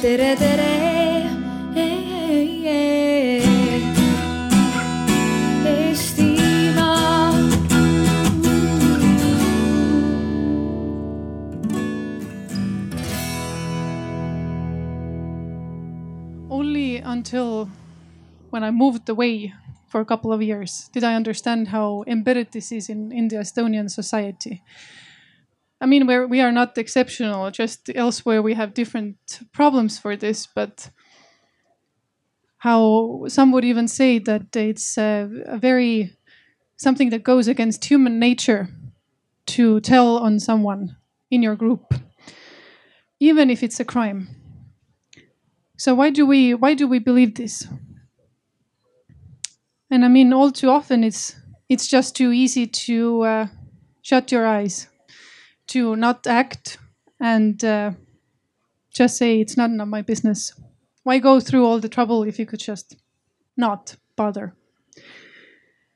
tere, tere. Eh, eh, eh. Only until when I moved away for a couple of years did I understand how embedded this is in, in the Estonian society. I mean, we're, we are not exceptional, just elsewhere we have different problems for this, but how some would even say that it's a, a very something that goes against human nature to tell on someone in your group, even if it's a crime. So why do we why do we believe this? And I mean, all too often it's it's just too easy to uh, shut your eyes, to not act, and uh, just say it's not my business. Why go through all the trouble if you could just not bother?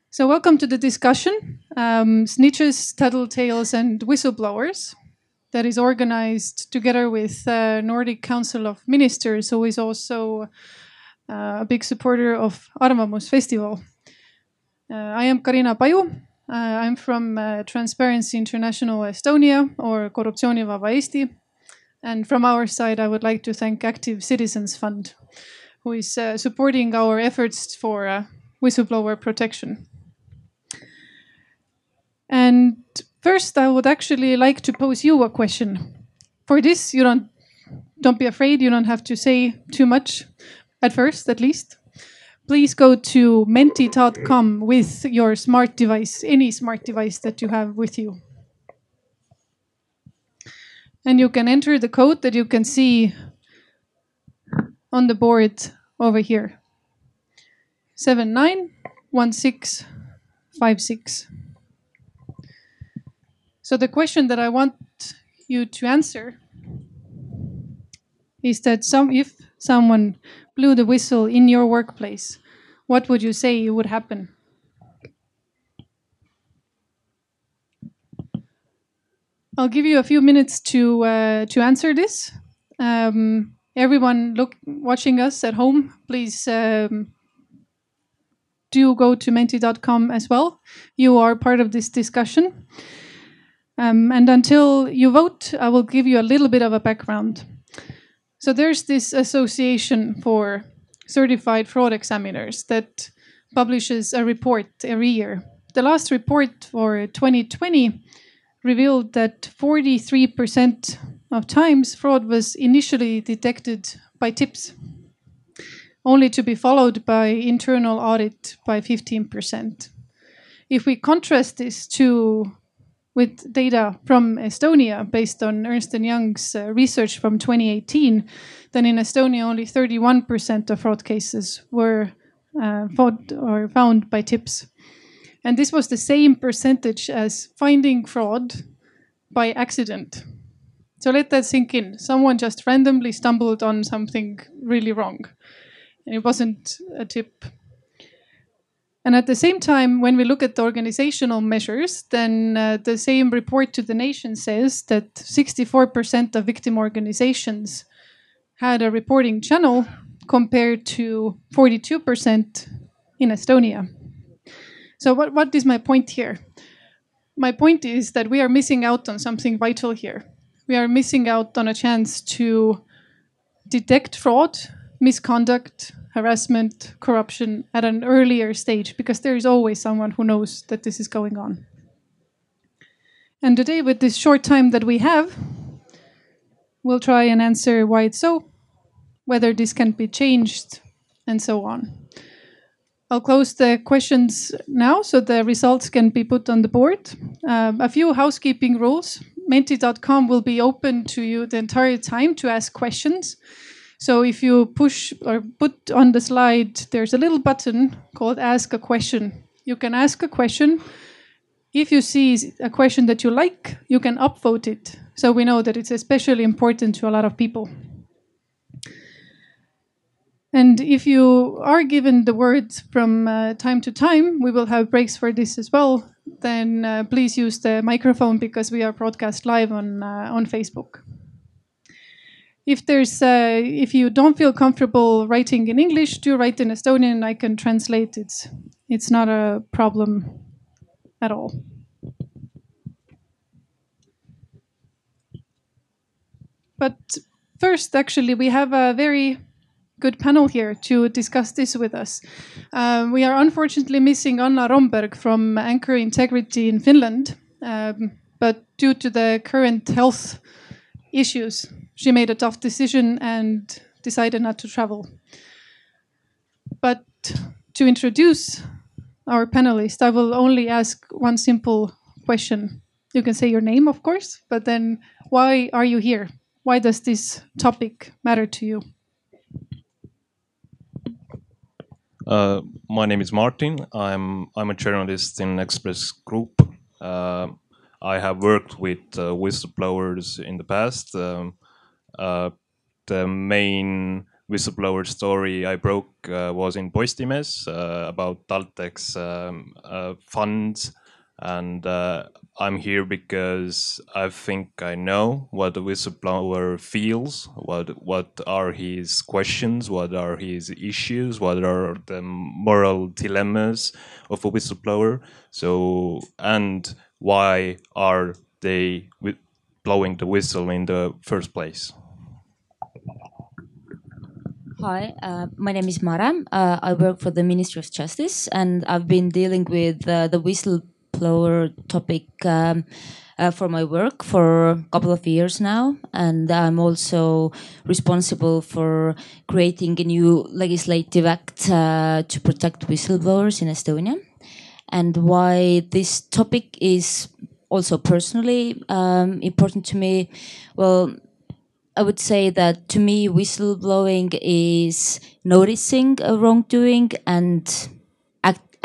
So welcome to the discussion, um, snitches, tattletales, and whistleblowers that is organized together with uh, Nordic Council of Ministers, who is also uh, a big supporter of Arvamus Festival. Uh, I am Karina Paju. Uh, I'm from uh, Transparency International Estonia or Korruptsioonivaba Eesti. And from our side, I would like to thank Active Citizens Fund, who is uh, supporting our efforts for uh, whistleblower protection. And first, I would actually like to pose you a question. For this, you don't don't be afraid. You don't have to say too much at first, at least. Please go to menti.com with your smart device, any smart device that you have with you. And you can enter the code that you can see on the board over here. 791656. So the question that I want you to answer is that some if someone blew the whistle in your workplace, what would you say would happen? I'll give you a few minutes to uh, to answer this. Um, everyone look watching us at home, please um, do go to menti.com as well. You are part of this discussion. Um, and until you vote, I will give you a little bit of a background. So there's this association for certified fraud examiners that publishes a report every year. The last report for 2020 revealed that 43% of times fraud was initially detected by tips, only to be followed by internal audit by 15%. If we contrast this to with data from Estonia based on Ernst & Young's uh, research from 2018, then in Estonia only 31% of fraud cases were uh, fought or found by tips. And this was the same percentage as finding fraud by accident. So let that sink in. Someone just randomly stumbled on something really wrong. And it wasn't a tip. And at the same time, when we look at the organizational measures, then uh, the same report to the nation says that 64% of victim organizations had a reporting channel compared to 42% in Estonia. So, what, what is my point here? My point is that we are missing out on something vital here. We are missing out on a chance to detect fraud, misconduct, harassment, corruption at an earlier stage because there is always someone who knows that this is going on. And today, with this short time that we have, we'll try and answer why it's so, whether this can be changed, and so on. I'll close the questions now so the results can be put on the board. Um, a few housekeeping rules. Menti.com will be open to you the entire time to ask questions. So if you push or put on the slide, there's a little button called Ask a Question. You can ask a question. If you see a question that you like, you can upvote it. So we know that it's especially important to a lot of people. And if you are given the word from uh, time to time, we will have breaks for this as well. Then uh, please use the microphone because we are broadcast live on uh, on Facebook. If there's uh, if you don't feel comfortable writing in English, do write in Estonian. I can translate. It's it's not a problem at all. But first, actually, we have a very good panel here to discuss this with us. Um, we are unfortunately missing Anna Romberg from Anchor Integrity in Finland, um, but due to the current health issues, she made a tough decision and decided not to travel. But to introduce our panelists, I will only ask one simple question. You can say your name, of course, but then why are you here? Why does this topic matter to you? Uh, my name is Martin. I'm I'm a journalist in Express Group. Uh, I have worked with uh, whistleblowers in the past. Um, the main whistleblower story I broke uh, was in Postimees uh, about TalTech's um, funds and uh, I'm here because I think I know what the whistleblower feels, what what are his questions, what are his issues, what are the moral dilemmas of a whistleblower. So and why are they blowing the whistle in the first place? Hi, uh, my name is Mare. Uh, I work for the Ministry of Justice, and I've been dealing with uh, the whistle whistleblower topic um, uh, for my work for a couple of years now, and I'm also responsible for creating a new legislative act uh, to protect whistleblowers in Estonia. And why this topic is also personally um, important to me, well, I would say that to me, whistleblowing is noticing a wrongdoing and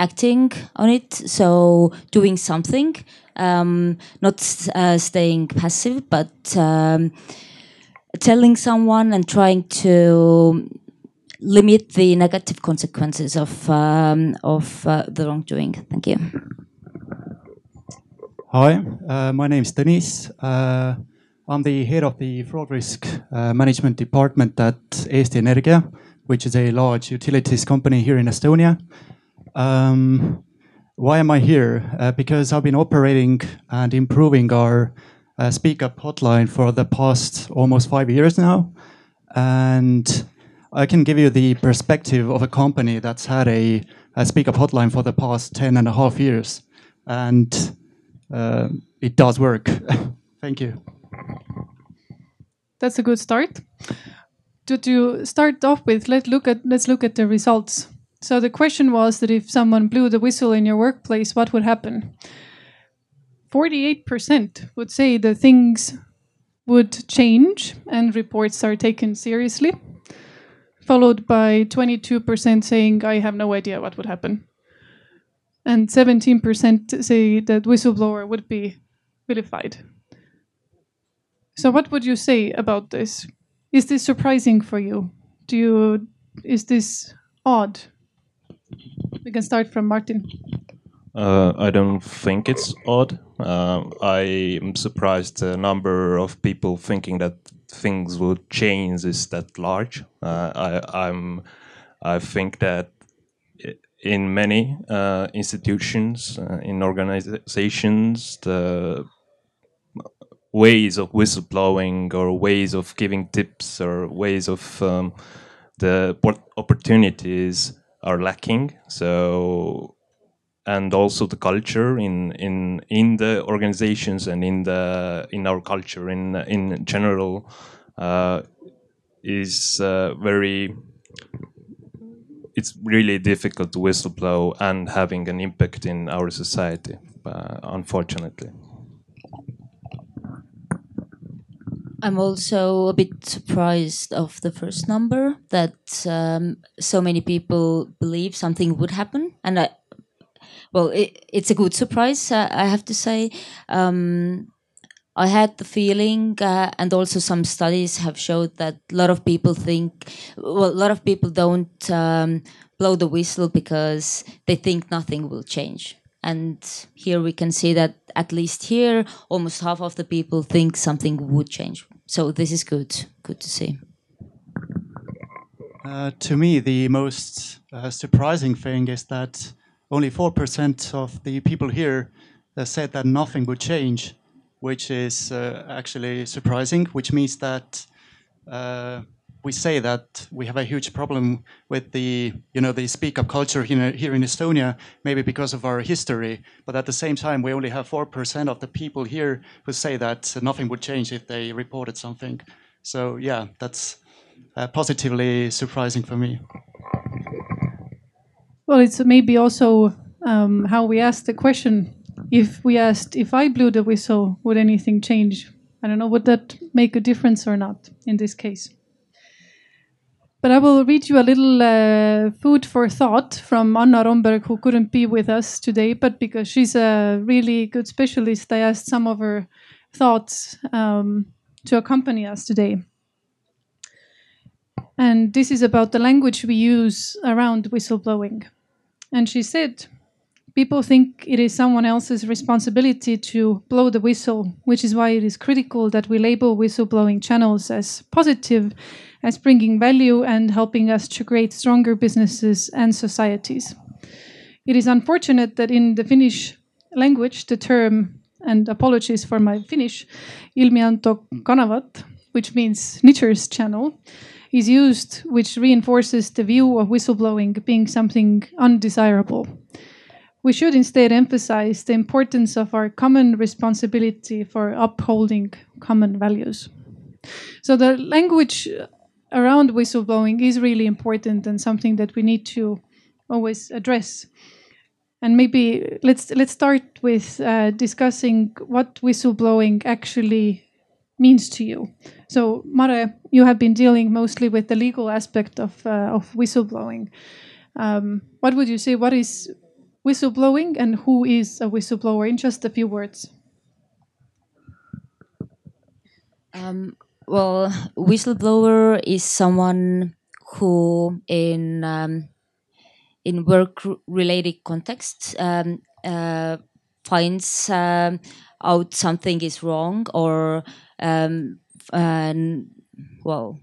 acting on it, so doing something, um, not uh, staying passive, but um, telling someone and trying to limit the negative consequences of um, of uh, the wrongdoing. Thank you. Hi, uh, my name is Denis. I'm the head of the fraud risk uh, management department at Eesti Energia, which is a large utilities company here in Estonia. Um, why am I here? Uh, because I've been operating and improving our uh, Speak Up hotline for the past almost five years now. And I can give you the perspective of a company that's had a, a Speak Up hotline for the past 10 and a half years. And uh, it does work. Thank you. That's a good start. To, to start off with, let's look at let's look at the results. So the question was that if someone blew the whistle in your workplace, what would happen? 48% would say that things would change and reports are taken seriously, followed by 22% saying, I have no idea what would happen. And 17% say that whistleblower would be vilified. So, what would you say about this? Is this surprising for you? Do you is this odd? We can start from Martin. Uh, I don't think it's odd. Uh, I am surprised the number of people thinking that things will change is that large. Uh, I, I'm, I think that in many uh, institutions, uh, in organizations, the ways of whistleblowing or ways of giving tips or ways of um, the opportunities are lacking. So and also the culture in in in the organizations and in the in our culture in in general uh, is uh, very it's really difficult to whistleblow and having an impact in our society uh, unfortunately I'm also a bit surprised of the first number that um, so many people believe something would happen, and I, well, it, it's a good surprise, uh, I have to say. Um, I had the feeling, uh, and also some studies have showed that a lot of people think, well, a lot of people don't um, blow the whistle because they think nothing will change. And here we can see that at least here, almost half of the people think something would change. so this is good, good to see. Uh, to me, the most uh, surprising thing is that only 4% of the people here uh, said that nothing would change, which is uh, actually surprising, which means that uh, we say that we have a huge problem with the, you know, the speak up culture here, in Estonia, maybe because of our history. But at the same time, we only have 4% of the people here who say that nothing would change if they reported something. So yeah, that's uh, positively surprising for me. Well, it's maybe also um, how we asked the question. If we asked, if I blew the whistle, would anything change? I don't know, would that make a difference or not in this case? But I will read you a little uh, food for thought from Anna Romberg, who couldn't be with us today, but because she's a really good specialist, I asked some of her thoughts um, to accompany us today. And this is about the language we use around whistleblowing. And she said, People think it is someone else's responsibility to blow the whistle, which is why it is critical that we label whistleblowing channels as positive, as bringing value and helping us to create stronger businesses and societies. It is unfortunate that in the Finnish language, the term, and apologies for my Finnish, ilmianto kanavat, which means snitches channel, is used, which reinforces the view of whistleblowing being something undesirable. We should instead emphasize the importance of our common responsibility for upholding common values. So, the language around whistleblowing is really important and something that we need to always address. And maybe let's let's start with uh, discussing what whistleblowing actually means to you. So, Mare, you have been dealing mostly with the legal aspect of uh, of whistleblowing. Um, what would you say? What is whistleblowing, and who is a whistleblower? In just a few words. Um, well, whistleblower is someone who, in um, in work-related contexts, um, uh, finds um, out something is wrong or um, and well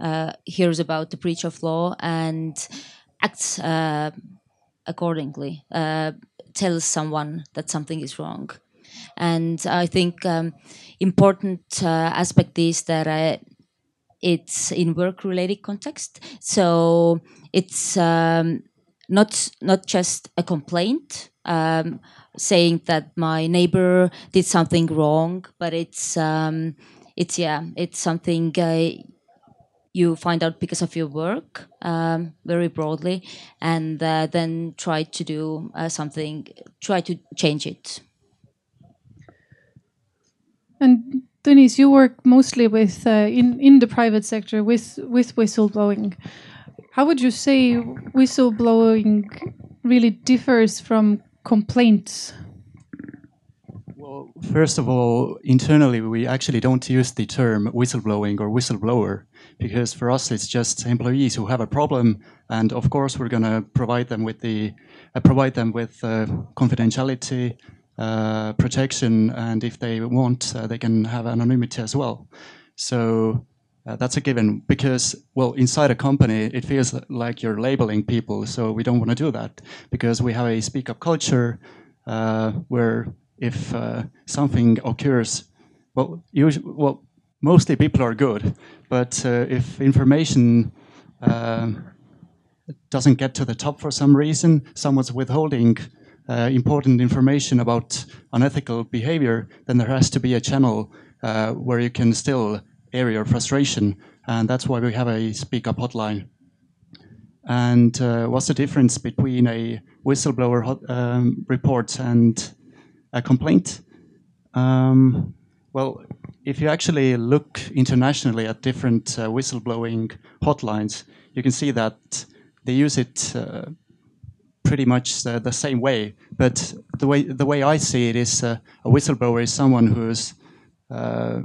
uh, hears about the breach of law and acts uh, accordingly, uh, tells someone that something is wrong. And I think um, important uh, aspect is that uh, it's in work-related context, so it's um, not not just a complaint um, saying that my neighbor did something wrong, but it's um, it's yeah, it's something uh, you find out because of your work um, very broadly, and uh, then try to do uh, something, try to change it. And Denis, you work mostly with uh, in in the private sector with with whistleblowing. How would you say whistleblowing really differs from complaints? Well, first of all, internally, we actually don't use the term whistleblowing or whistleblower because for us, it's just employees who have a problem, and of course, we're going to provide them with the uh, provide them with uh, confidentiality, uh, protection, and if they want, uh, they can have anonymity as well. So uh, that's a given because, well, inside a company, it feels like you're labeling people. So we don't want to do that because we have a speak up culture uh, where if uh, something occurs, well, usually, well, mostly people are good, but uh, if information um, doesn't get to the top for some reason, someone's withholding uh, important information about unethical behavior, then there has to be a channel uh, where you can still air your frustration, and that's why we have a speak up hotline. And uh, what's the difference between a whistleblower hot, um, report and a complaint? Um, well, if you actually look internationally at different uh, whistleblowing hotlines, you can see that they use it uh, pretty much the, the, same way. But the way the way I see it is uh, a whistleblower is someone who's uh,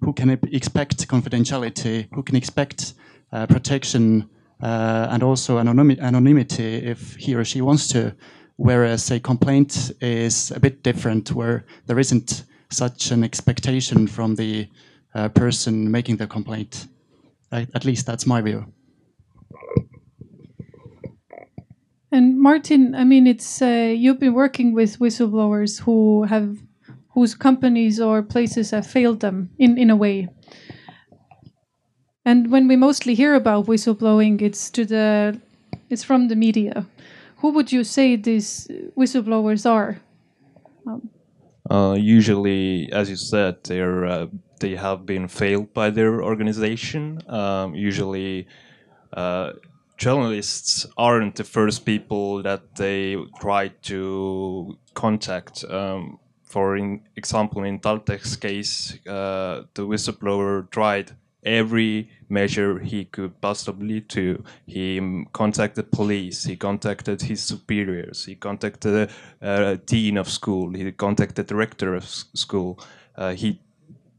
who can expect confidentiality, who can expect uh, protection uh, and also anonymity if he or she wants to. Whereas a complaint is a bit different, where there isn't such an expectation from the uh, person making the complaint. At, least that's my view. And Martin, I mean, it's uh, you've been working with whistleblowers who have whose companies or places have failed them in in a way. And when we mostly hear about whistleblowing, it's to the it's from the media. Who would you say these whistleblowers are? Um, uh, usually, as you said, they're uh, they have been failed by their organization. Um, usually, uh, journalists aren't the first people that they try to contact. Um, for in example, in TalTech's case, uh, the whistleblower tried every measure he could possibly do. He contacted police, he contacted his superiors, he contacted the uh, dean of school, he contacted the rector of school. Uh, he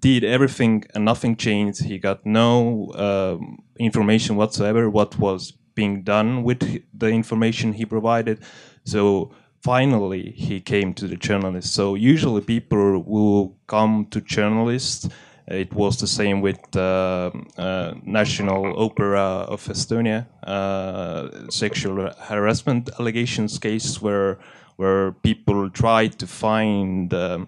did everything and nothing changed. He got no um, information whatsoever what was being done with the information he provided. So finally, he came to the journalist. So usually people will come to journalists it was the same with uh, uh, National Opera of Estonia uh, sexual harassment allegations case where where people tried to find uh,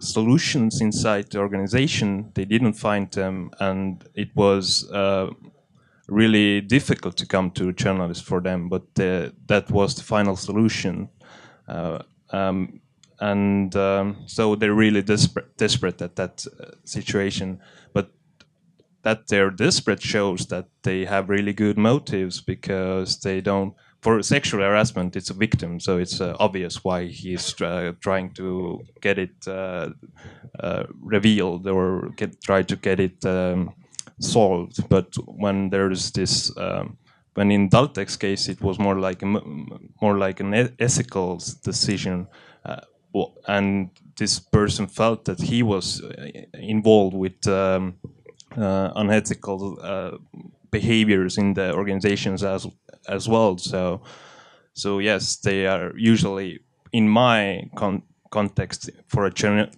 solutions inside the organization. They didn't find them, and it was uh, really difficult to come to journalists for them. But uh, that was the final solution. Um, and um, so they're really desperate, at that uh, situation. But that they're desperate shows that they have really good motives because they don't. For sexual harassment, it's a victim, so it's uh, obvious why he's trying to get it uh, uh, revealed or get, try to get it um, solved. But when there's this um, when in TalTech's case, it was more like a, more like an ethical decision. Uh, and this person felt that he was uh, involved with um, uh, unethical uh, behaviors in the organizations as as well. So, so yes, they are usually in my con context for a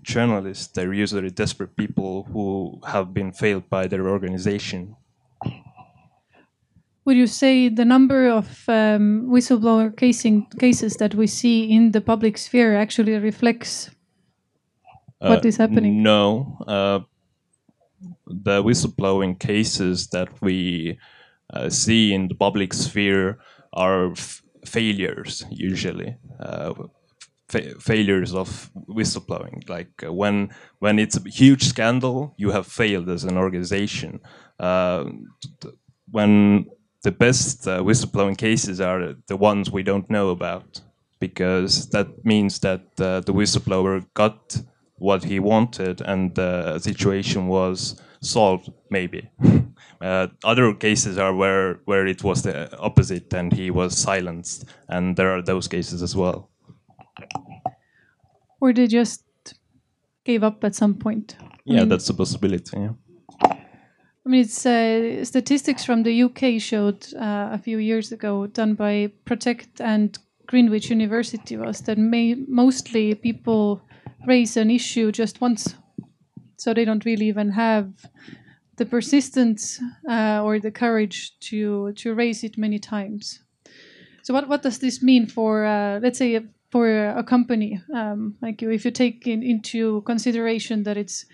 journalist. They're usually desperate people who have been failed by their organization would you say the number of um, whistleblower casing, cases that we see in the public sphere actually reflects uh, what is happening? No. Uh, the whistleblowing cases that we uh, see in the public sphere are failures, usually. Uh, fa failures of whistleblowing. Like uh, when when it's a huge scandal, you have failed as an organization. Uh, when the best uh, whistleblowing cases are the ones we don't know about because that means that uh, the whistleblower got what he wanted and the situation was solved maybe. Uh, other cases are where where it was the opposite and he was silenced and there are those cases as well. Or they just gave up at some point. Yeah I mean, that's a possibility yeah I mean, it's uh, statistics from the UK showed uh, a few years ago, done by Protect and Greenwich University, was that may, mostly people raise an issue just once, so they don't really even have the persistence uh, or the courage to to raise it many times. So, what what does this mean for, uh, let's say, for a company um, like you? If you take in, into consideration that it's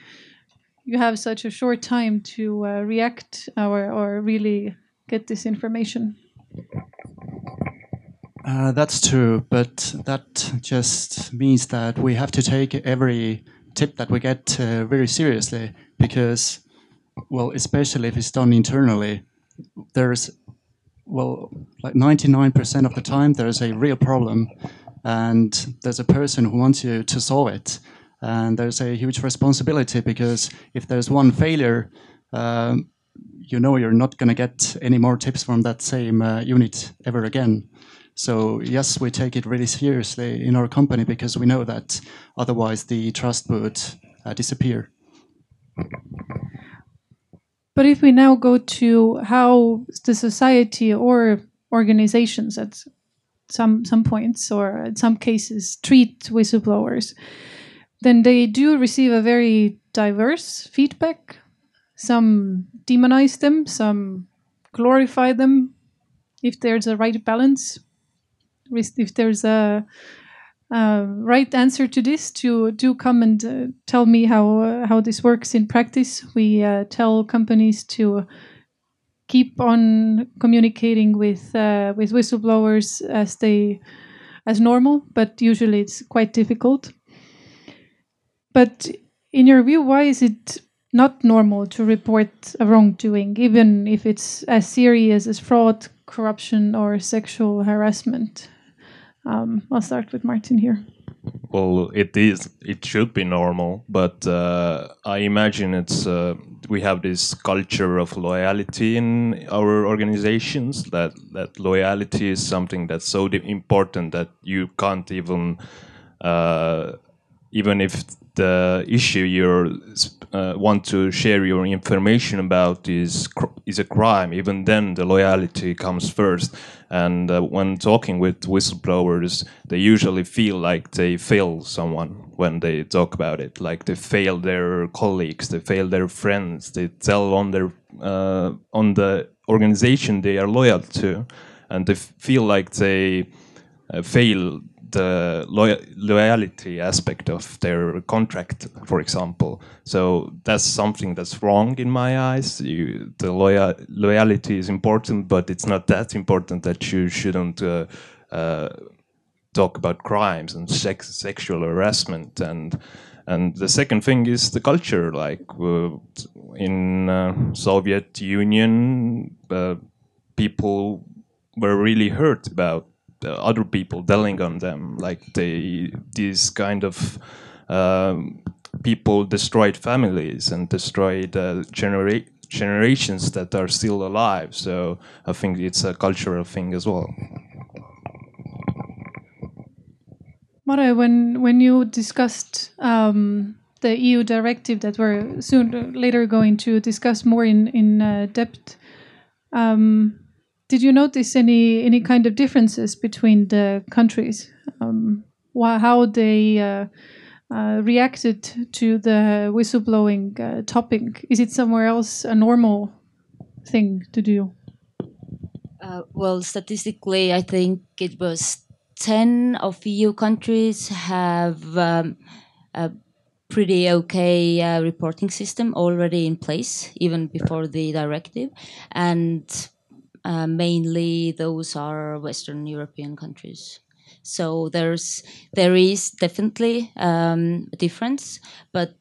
you have such a short time to uh, react or, or really get this information. Uh, that's true, but that just means that we have to take every tip that we get uh, very seriously because, well, especially if it's done internally, there's, well, like 99% of the time there's a real problem and there's a person who wants you to solve it and there's a huge responsibility because if there's one failure, um, you know you're not going to get any more tips from that same uh, unit ever again. So yes, we take it really seriously in our company because we know that otherwise the trust would uh, disappear. But if we now go to how the society or organizations at some some points or in some cases treat whistleblowers, then they do receive a very diverse feedback. Some demonize them, some glorify them. If there's a right balance, if there's a, a right answer to this, to do come and uh, tell me how uh, how this works in practice. We uh, tell companies to keep on communicating with uh, with whistleblowers as they as normal, but usually it's quite difficult. But in your view, why is it not normal to report a wrongdoing, even if it's as serious as fraud, corruption, or sexual harassment? Um, I'll start with Martin here. Well, it is. It should be normal, but uh, I imagine it's. Uh, we have this culture of loyalty in our organizations. That that loyalty is something that's so important that you can't even, uh, even if the issue you uh, want to share your information about is is a crime, even then the loyalty comes first. And uh, when talking with whistleblowers, they usually feel like they fail someone when they talk about it, like they fail their colleagues, they fail their friends, they tell on their uh, on the organization they are loyal to, and they feel like they uh, fail the loyalty aspect of their contract, for example. So that's something that's wrong in my eyes. You, the loyal loyalty is important, but it's not that important that you shouldn't uh, uh, talk about crimes and sex, sexual harassment and. And the second thing is the culture. Like uh, in uh, Soviet Union, uh, people were really hurt about other people telling on them like they these kind of um, people destroyed families and destroyed uh, genera generations that are still alive. So i think it's a cultural thing as well. Mare, when when you discussed um, the EU directive that we're soon later going to discuss more in in uh, depth, um, did you notice any any kind of differences between the countries? Um, how they uh, uh, reacted to the whistleblowing uh, topic? Is it somewhere else a normal thing to do? Uh, well, statistically, I think it was ten of EU countries have um, a pretty okay uh, reporting system already in place, even before the directive, and uh, mainly those are Western European countries. So there's there is definitely um, a difference, but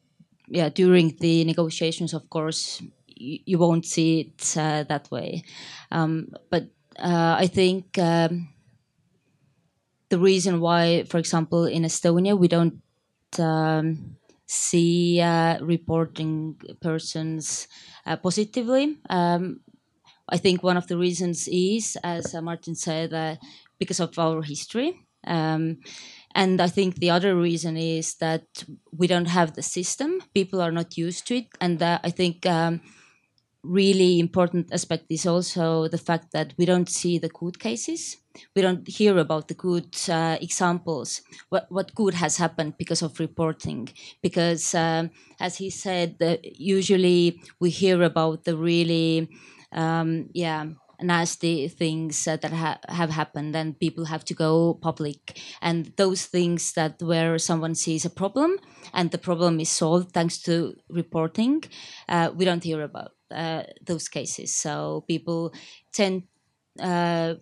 yeah, during the negotiations, of course, you, won't see it uh, that way. Um, but uh, I think um, the reason why, for example, in Estonia, we don't um, see uh, reporting persons uh, positively um, I think one of the reasons is, as uh, Martin said, uh, because of our history. Um, and I think the other reason is that we don't have the system. People are not used to it. And uh, I think um, really important aspect is also the fact that we don't see the good cases. We don't hear about the good uh, examples, what, what good has happened because of reporting. Because, um, as he said, usually we hear about the really um, yeah nasty things uh, that ha- have happened and people have to go public. And those things that where someone sees a problem and the problem is solved thanks to reporting uh, we don't hear about uh, those cases. So people tend uh,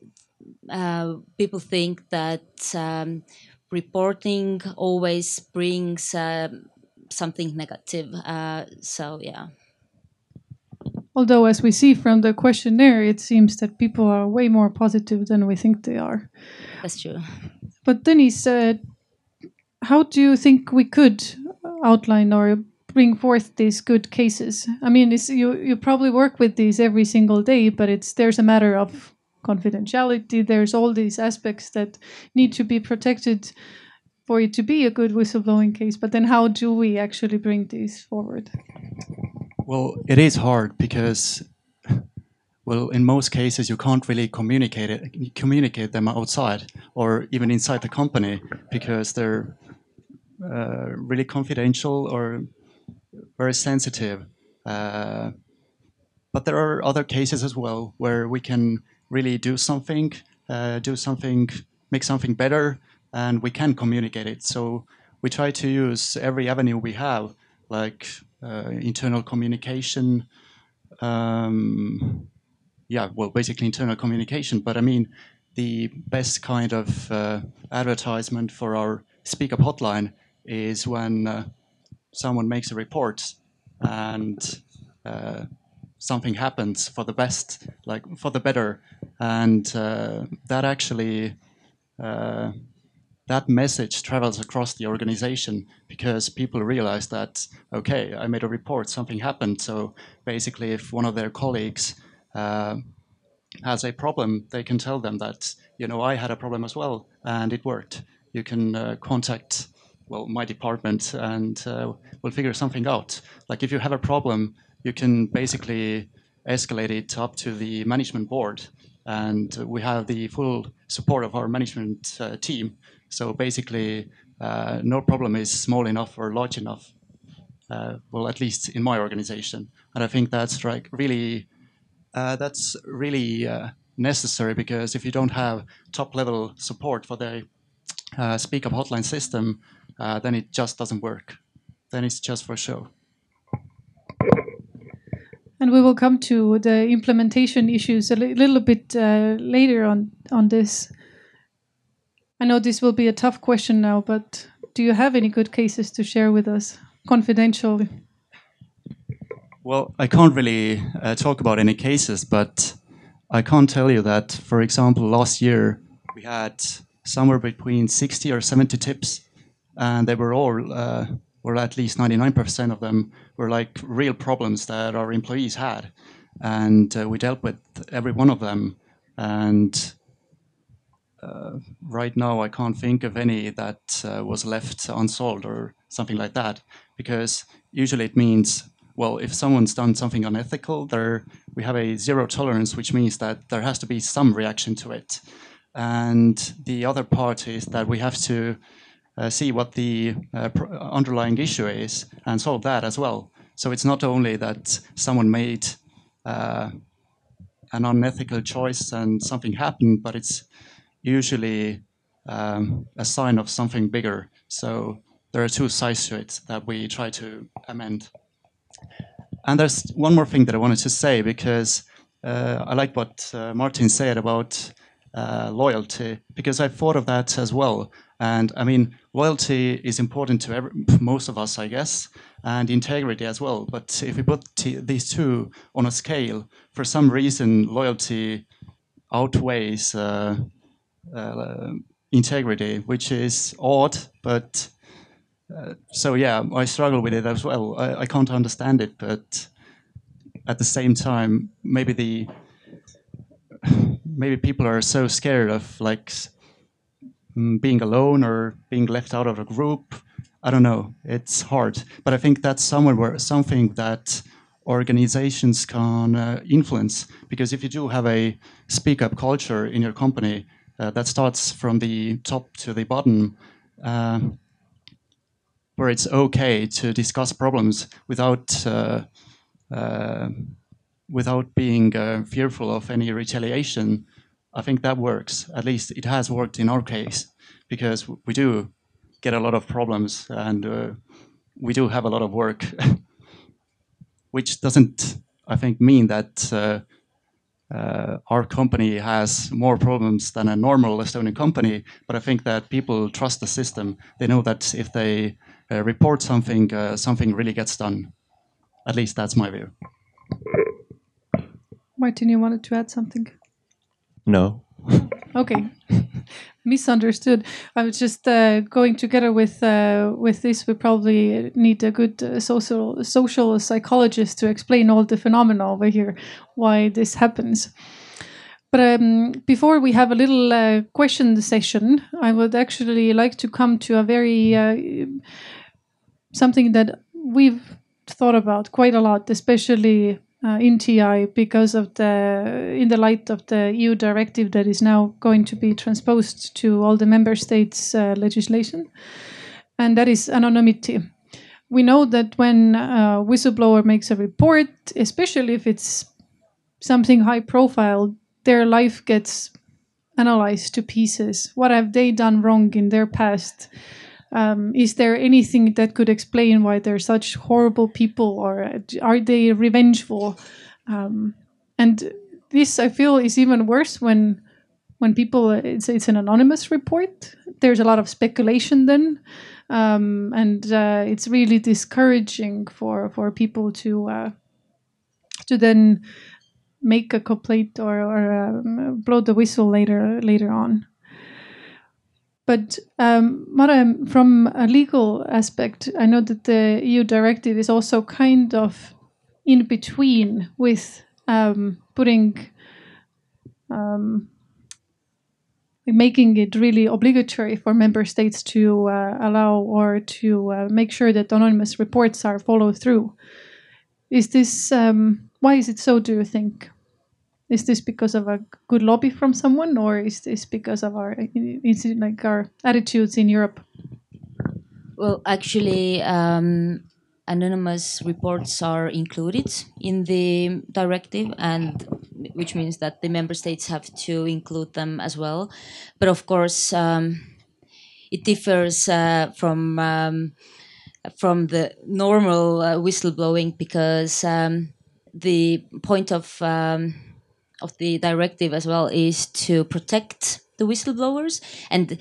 uh, people think that um, reporting always brings um, something negative uh, so yeah Although, as we see from the questionnaire, it seems that people are way more positive than we think they are. That's true. But Denis, uh, how do you think we could outline or bring forth these good cases? I mean, you you probably work with these every single day, but it's there's a matter of confidentiality. There's all these aspects that need to be protected for it to be a good whistleblowing case. But then, how do we actually bring these forward? Well, it is hard because, well, in most cases you can't really communicate it, communicate them outside or even inside the company because they're uh, really confidential or very sensitive. Uh, but there are other cases as well where we can really do something, uh, do something, make something better, and we can communicate it. So we try to use every avenue we have, like internal communication. Um, yeah, well, basically internal communication. But I mean, the best kind of uh, advertisement for our Speak Up hotline is when uh, someone makes a report and uh, something happens for the best, like for the better, and uh, that actually uh, that message travels across the organization because people realize that okay, I made a report, something happened. So basically, if one of their colleagues uh, has a problem, they can tell them that you know I had a problem as well, and it worked. You can uh, contact well my department, and uh, we'll figure something out. Like if you have a problem, you can basically escalate it up to the management board, and we have the full support of our management uh, team. So basically, uh, no problem is small enough or large enough. Uh, well, at least in my organization, and I think that's like really uh, that's really uh, necessary because if you don't have top level support for the uh, speak up hotline system, uh, then it just doesn't work. Then it's just for show. And we will come to the implementation issues a li little bit uh, later on on this. I know this will be a tough question now, but do you have any good cases to share with us confidentially? Well, I can't really uh, talk about any cases, but I can't tell you that, for example, last year we had somewhere between 60 or 70 tips, and they were all, uh, or at least 99% of them, were like real problems that our employees had. And uh, we dealt with every one of them. And uh, right now, I can't think of any that uh, was left unsolved or something like that, because usually it means well, if someone's done something unethical, there we have a zero tolerance, which means that there has to be some reaction to it. And the other part is that we have to uh, see what the uh, underlying issue is and solve that as well. So it's not only that someone made uh, an unethical choice and something happened, but it's usually um, a sign of something bigger. So there are two sides to it that we try to amend. And there's one more thing that I wanted to say because uh, I like what uh, Martin said about uh, loyalty because I thought of that as well. And I mean, loyalty is important to every, most of us, I guess, and integrity as well. But if we put these two on a scale, for some reason, loyalty outweighs uh, integrity, which is odd, but uh, so yeah, I struggle with it as well. I, I, can't understand it, but at the same time, maybe the maybe people are so scared of like mm, being alone or being left out of a group. I don't know. It's hard, but I think that's somewhere where something that organizations can uh, influence because if you do have a speak up culture in your company that starts from the top to the bottom. Uh, where it's okay to discuss problems without uh, uh, without being uh, fearful of any retaliation, I think that works. At least it has worked in our case because we do get a lot of problems and uh, we do have a lot of work, which doesn't, I think, mean that. Uh, uh, our company has more problems than a normal Estonian company, but I think that people trust the system. They know that if they uh, report something, uh, something really gets done. At least that's my view. Martin, you wanted to add something? No. Okay. Misunderstood. I was just uh, going together with uh, with this. We probably need a good uh, social social psychologist to explain all the phenomena over here, why this happens. But um, before we have a little uh, question session, I would actually like to come to a very uh, something that we've thought about quite a lot, especially uh, in TI, because of the in the light of the EU directive that is now going to be transposed to all the member states' uh, legislation. and that is anonymity. We know that when a whistleblower makes a report, especially if it's something high profile, their life gets analyzed to pieces. What have they done wrong in their past? Um, is there anything that could explain why they're such horrible people, or are they revengeful? Um, and this, I feel, is even worse when when people it's it's an anonymous report. There's a lot of speculation then, um, and uh, it's really discouraging for for people to uh, to then make a complaint or, or um, blow the whistle later later on. But um, from a legal aspect, I know that the EU directive is also kind of in between with um, putting, um, making it really obligatory for member states to uh, allow or to uh, make sure that anonymous reports are followed through. Is this um, why is it so? Do you think? Is this because of a good lobby from someone, or is this because of our like our attitudes in Europe? Well, actually, um, anonymous reports are included in the directive, and which means that the member states have to include them as well. But of course, um, it differs uh, from um, from the normal uh, whistleblowing because um, the point of um, of the directive as well is to protect the whistleblowers and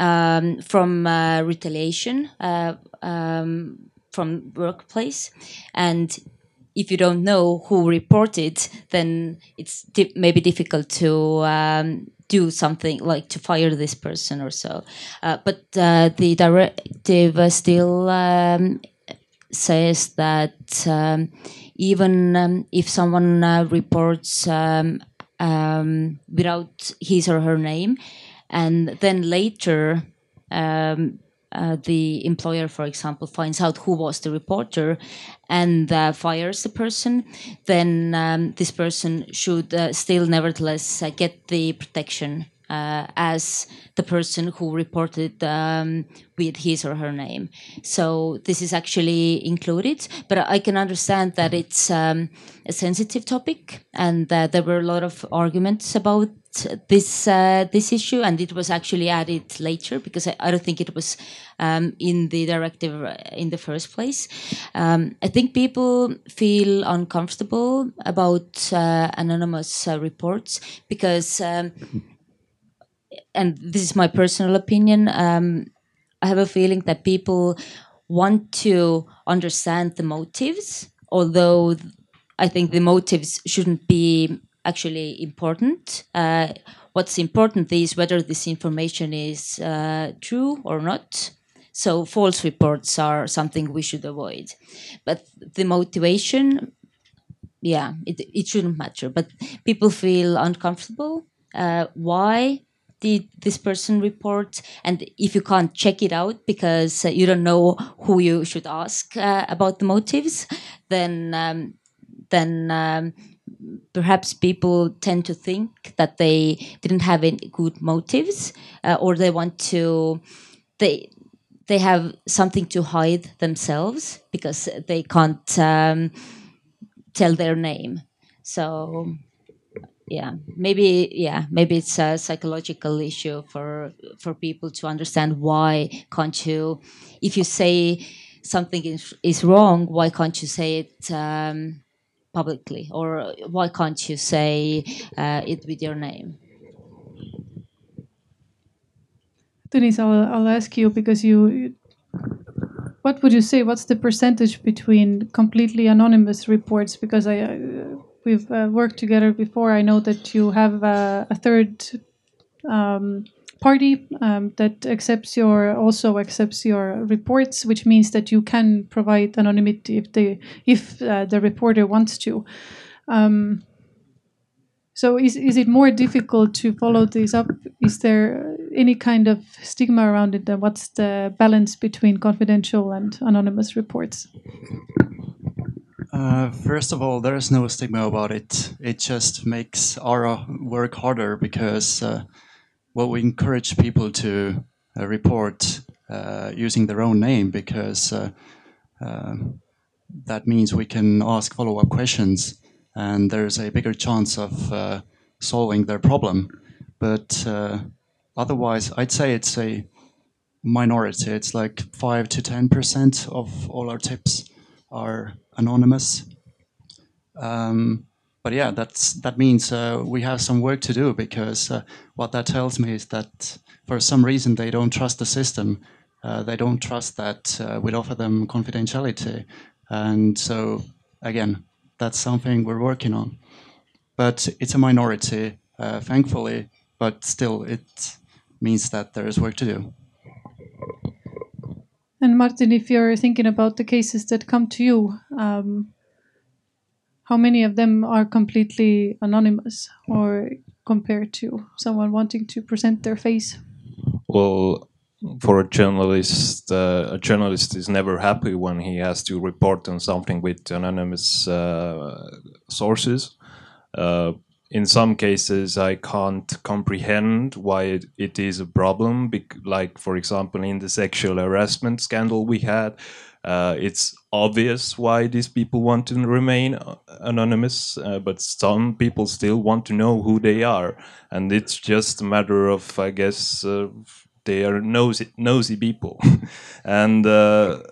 um, from uh, retaliation uh, um, from workplace. And if you don't know who reported then it's di- maybe difficult to um, do something like to fire this person or so. Uh, but uh, the directive still um, says that um, even um, if someone uh, reports um, um, without his or her name, and then later um, uh, the employer, for example, finds out who was the reporter and uh, fires the person, then um, this person should uh, still nevertheless uh, get the protection uh, as the person who reported um, with his or her name. So this is actually included, but I can understand that it's um, a sensitive topic, and that there were a lot of arguments about this uh, this issue, and it was actually added later because I, I don't think it was um, in the directive in the first place. Um, I think people feel uncomfortable about uh, anonymous uh, reports because um, and this is my personal opinion, um, I have a feeling that people want to understand the motives, although I think the motives shouldn't be actually important. Uh, what's important is whether this information is uh, true or not. So false reports are something we should avoid. But the motivation, yeah, it, it shouldn't matter. But people feel uncomfortable. Uh, why? Did this person report and if you can't check it out because uh, you don't know who you should ask uh, about the motives then um, then um, perhaps people tend to think that they didn't have any good motives uh, or they want to they they have something to hide themselves because they can't um, tell their name. So yeah maybe yeah maybe it's a psychological issue for for people to understand why can't you if you say something is, is wrong why can't you say it um, publicly or why can't you say uh, it with your name Denis, I'll, I'll ask you because you, what would you say? What's the percentage between completely anonymous reports? Because I, uh, we've uh, worked together before. I know that you have uh, a third um, party um, that accepts your also accepts your reports, which means that you can provide anonymity if the if uh, the reporter wants to. Um, so is is it more difficult to follow this up? Is there any kind of stigma around it? And what's the balance between confidential and anonymous reports? Uh, first of all, there is no stigma about it. It just makes our work harder because uh, well, we encourage people to uh, report uh, using their own name because uh, um, that means we can ask follow-up questions and there's a bigger chance of solving their problem. But otherwise, I'd say it's a minority. It's like five to ten percent of all our tips are anonymous. Um, but yeah, that's that means uh, we have some work to do because uh, what that tells me is that for some reason they don't trust the system. Uh, they don't trust that uh, we'd offer them confidentiality, and so again, that's something we're working on. But it's a minority, uh, thankfully. But still, it means that there is work to do. And Martin, if you're thinking about the cases that come to you, um, how many of them are completely anonymous or compared to someone wanting to present their face? Well, for a journalist, uh, a journalist is never happy when he has to report on something with anonymous uh, sources. Uh, in some cases, I can't comprehend why it, it is a problem. like, for example, in the sexual harassment scandal we had, uh, it's obvious why these people want to remain anonymous, uh, but some people still want to know who they are, and it's just a matter of, I guess, uh, they are nosy, nosy people, and uh,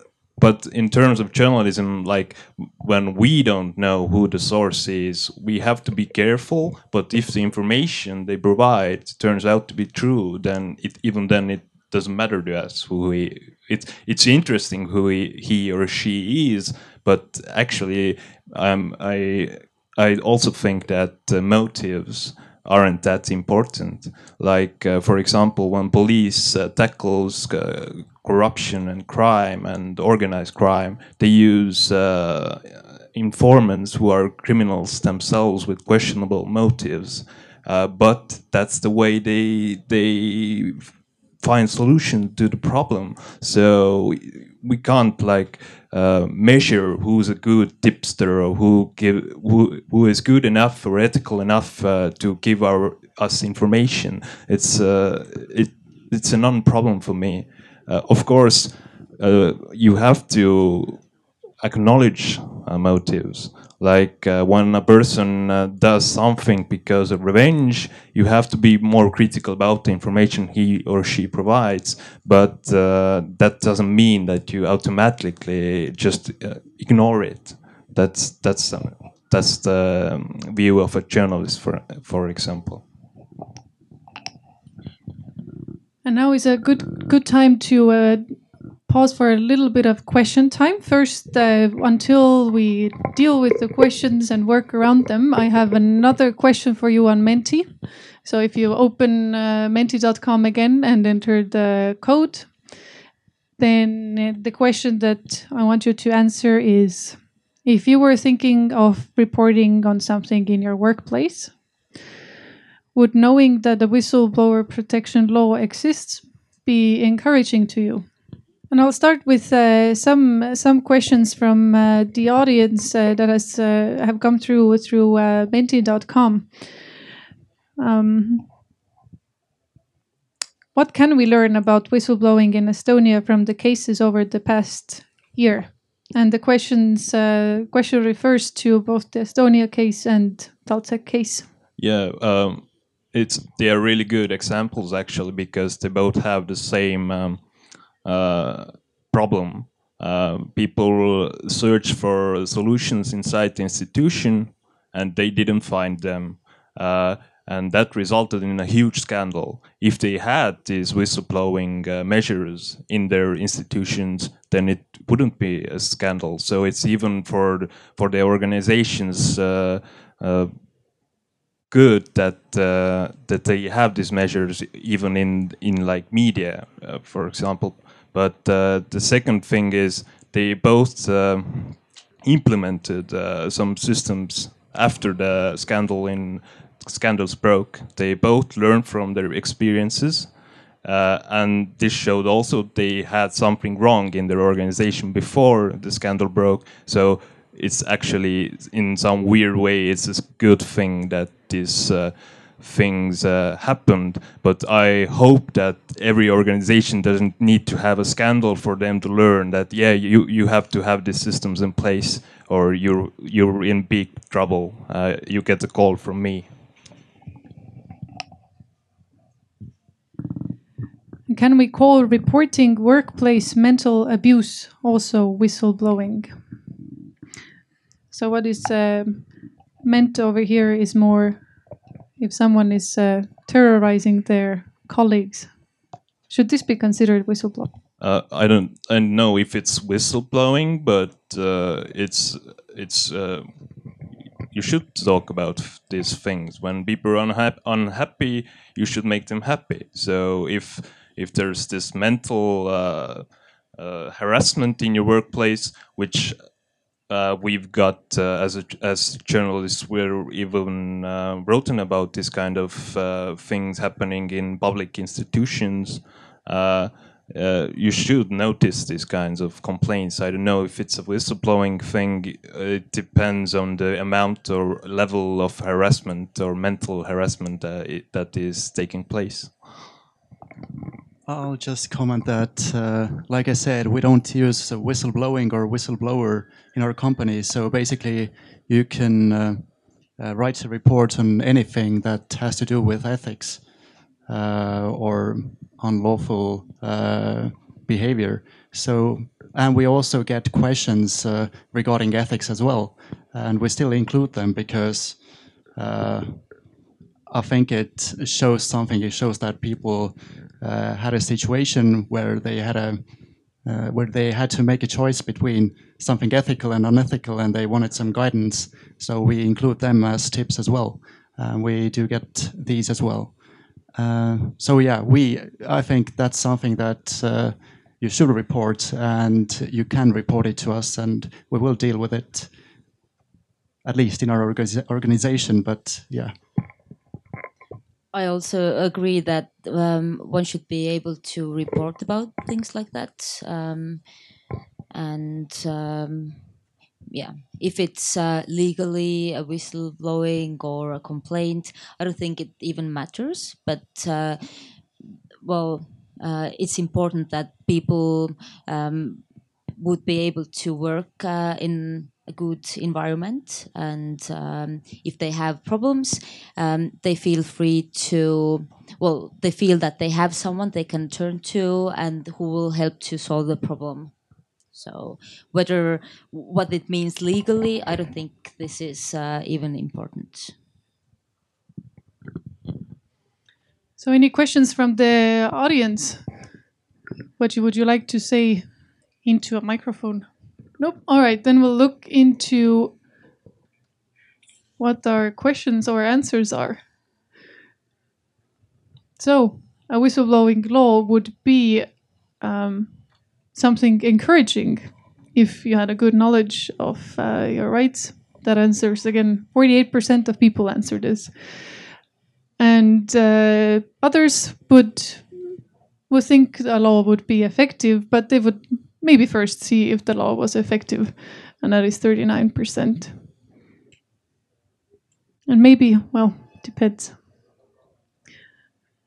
but in terms of journalism like when we don't know who the source is we have to be careful but if the information they provide turns out to be true then it, even then it doesn't matter to us who he it's it's interesting who he, he or she is but actually um, i i also think that uh, motives aren't that important. Like, uh, for example, when police uh, tackles uh, corruption and crime and organized crime, they use uh, informants who are criminals themselves with questionable motives. Uh, but that's the way they they find solution to the problem. So we can't like uh, measure who's a good tipster or who give who, who is good enough or ethical enough uh, to give our us information. It's uh, it it's a non-problem for me. Uh, of course, uh, you have to acknowledge uh, motives. Like when a person does something because of revenge, you have to be more critical about the information he or she provides. But that doesn't mean that you automatically just ignore it. That's that's that's the um, view of a journalist, for for example. And now is a good good time to uh, pause for a little bit of question time. First, uh, until we deal with the questions and work around them, I have another question for you on Menti. So if you open uh, menti.com again and enter the code, then uh, the question that I want you to answer is if you were thinking of reporting on something in your workplace, would knowing that the whistleblower protection law exists be encouraging to you? And I'll start with uh, some some questions from uh, the audience uh, that has uh, have come through through uh, Menti.com. Um, what can we learn about whistleblowing in Estonia from the cases over the past year? And the questions uh, question refers to both the Estonia case and TalTech case. Yeah, um, it's they are really good examples actually because they both have the same. Um, uh, problem. Uh, people search for solutions inside the institution and they didn't find them. Uh, and that resulted in a huge scandal. If they had these whistleblowing uh, measures in their institutions, then it wouldn't be a scandal. So it's even for the, for the organizations uh, uh, good that uh, that they have these measures even in in like media, for example. But uh, the second thing is they both uh, implemented uh, some systems after the scandal in scandals broke. They both learned from their experiences. Uh, and this showed also they had something wrong in their organization before the scandal broke. So it's actually, in some weird way, it's a good thing that this uh, things uh, happened. But I hope that every organization doesn't need to have a scandal for them to learn that yeah, you you have to have these systems in place, or you're you're in big trouble. Uh, you get a call from me. Can we call reporting workplace mental abuse also whistleblowing? So, what is uh, meant over here is more if someone is uh, terrorizing their colleagues. Should this be considered whistleblowing? Uh, I don't I know if it's whistleblowing, but uh, it's it's uh, you should talk about these things. When people are unha- unhappy, you should make them happy. So if if there's this mental uh, uh, harassment in your workplace, which uh, we've got uh, as a, as journalists, we're even uh, written about this kind of uh, things happening in public institutions. Uh, uh, you should notice these kinds of complaints. I don't know if it's a whistleblowing thing. It depends on the amount or level of harassment or mental harassment it, that is taking place. I'll just comment that, uh, like I said, we don't use whistleblowing or whistleblower in our company. So basically, you can uh, uh, write a report on anything that has to do with ethics uh, or unlawful uh, behavior. So, and we also get questions uh, regarding ethics as well, and we still include them because. I think it shows something. It shows that people had a situation where they had a uh, where they had to make a choice between something ethical and unethical, and they wanted some guidance. So we include them as tips as well. Uh, we do get these as well. Uh, so yeah, we I think that's something that uh, you should report, and you can report it to us, and we will deal with it. At least in our organization, but yeah. I also agree that um, one should be able to report about things like that. Um, and um, yeah, if it's uh, legally a whistleblowing or a complaint, I don't think it even matters. But uh, well, uh, it's important that people um, would be able to work uh, in a good environment and um, if they have problems um, they feel free to well they feel that they have someone they can turn to and who will help to solve the problem. So whether what it means legally i don't think this is uh, even important. So any questions from the audience? What you, would you like to say into a microphone Nope. All right, then we'll look into what our questions or answers are. So, a whistleblowing law would be um, something encouraging if you had a good knowledge of uh, your rights. That answers again, 48% of people answer this. And uh, others would would think a law would be effective, but they would maybe first see if the law was effective, and that is 39%. And maybe, well, depends.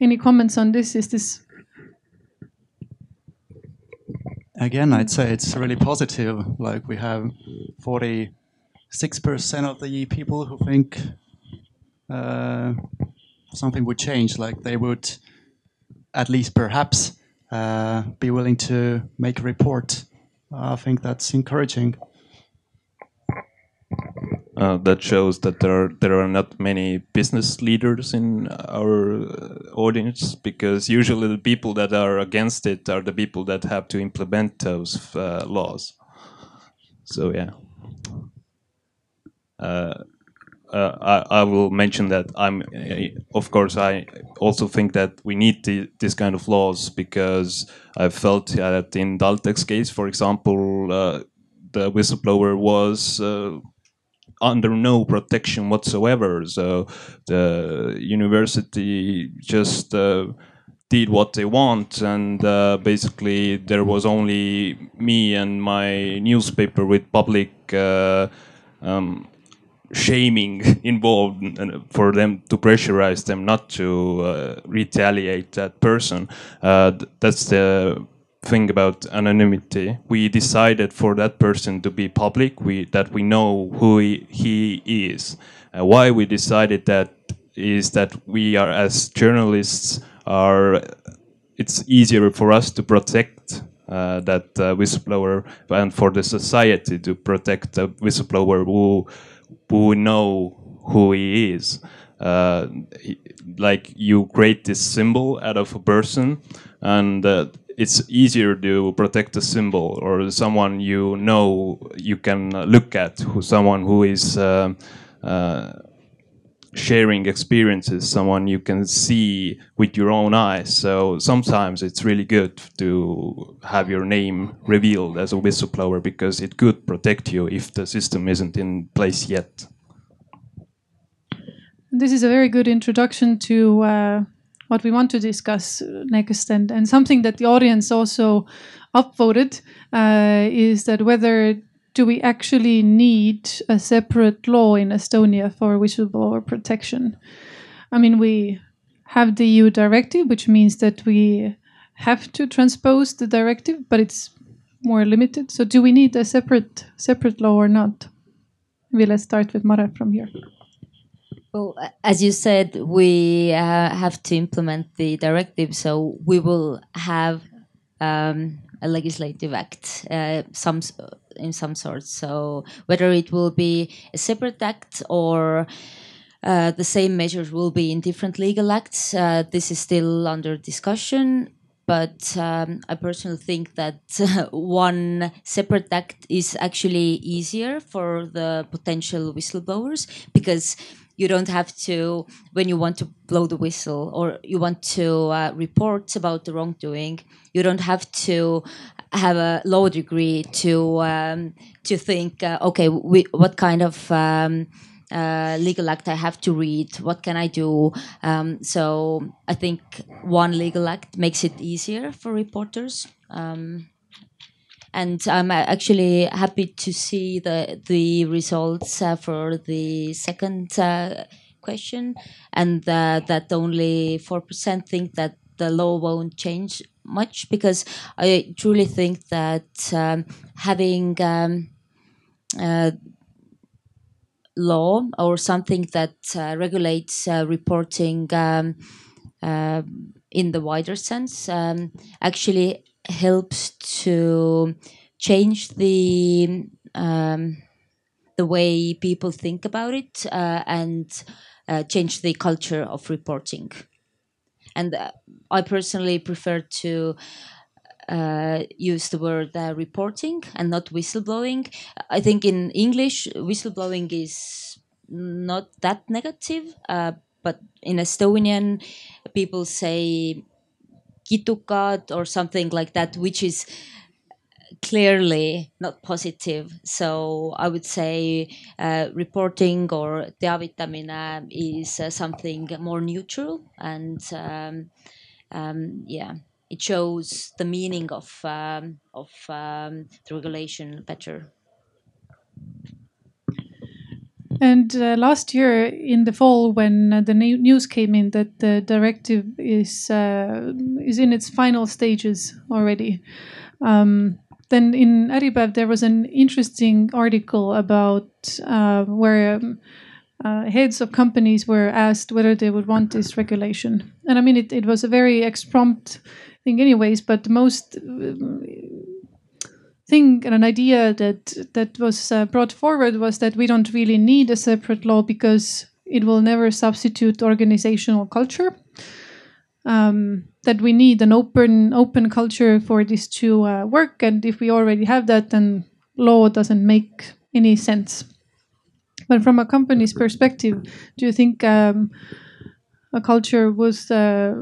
Any comments on this? Is this again, I'd say it's really positive. Like we have 46% of the people who think uh, something would change, like they would at least perhaps be willing to make a report. I think that's encouraging. Uh, that shows that there are there are not many business leaders in our uh, audience because usually the people that are against it are the people that have to implement those uh, laws. So yeah. Uh, uh, I, I, will mention that I'm, uh, of course, I also think that we need the, this kind of laws because I felt that in TalTech's case, for example, uh, the whistleblower was uh, under no protection whatsoever. So the university just uh, did what they want, and uh, basically there was only me and my newspaper with public. Um, shaming involved for them to pressurize them not to uh, retaliate that person. Uh, th- that's the thing about anonymity. We decided for that person to be public. We that we know who he, he is. Uh, why we decided that is that we are as journalists are. It's easier for us to protect uh, that uh, whistleblower and for the society to protect a whistleblower who who know who he is. Uh, like you create this symbol out of a person, and uh, it's easier to protect a symbol or someone you know you can uh, look at, who someone who is. um uh, sharing experiences, someone you can see with your own eyes. So sometimes it's really good to have your name revealed as a whistleblower because it could protect you if the system isn't in place yet. This is a very good introduction to uh, what we want to discuss uh, next, and, and something that the audience also upvoted uh, is that whether do we actually need a separate law in Estonia for whistleblower protection? I mean, we have the EU directive, which means that we have to transpose the directive, but it's more limited. So, do we need a separate separate law or not? Maybe let's start with Mare from here. Well, as you said, we uh, have to implement the directive, so we will have um, a legislative act, uh, some in some sort. So whether it will be a separate act or uh, the same measures will be in different legal acts, uh, this is still under discussion. But um, I personally think that one separate act is actually easier for the potential whistleblowers because you don't have to when you want to blow the whistle or you want to uh, report about the wrongdoing you don't have to have a law degree to um, to think uh, okay we, what kind of um, uh, legal act I have to read. What can I do? Um, so I think one legal act makes it easier for reporters. Um, and I'm actually happy to see the the results uh, for the second uh, question, and uh, that only four percent think that the law won't change much because I truly think that um, having um, uh, law or something that uh, regulates uh, reporting um, uh, in the wider sense um, actually helps to change the um, the way people think about it uh, and uh, change the culture of reporting. And uh, I personally prefer to uh, use the word uh, reporting and not whistleblowing. I think in English, whistleblowing is not that negative, uh, but in Estonian, people say kitukad or something like that, which is clearly not positive. So I would say uh, reporting or teavitamine is uh, something more neutral and um, um, yeah, it shows the meaning of um, of um, the regulation better. And uh, last year in the fall, when uh, the news came in that the directive is uh, is in its final stages already, um, then in Äripäev there was an interesting article about uh, where um, uh, heads of companies were asked whether they would want this regulation. And I mean, it, it was a very exprompt thing, anyways. But the most um, thing and an idea that that was uh, brought forward was that we don't really need a separate law because it will never substitute organizational culture. Um, that we need an open open culture for this to uh, work, and if we already have that, then law doesn't make any sense. But from a company's perspective, do you think um, a culture was uh,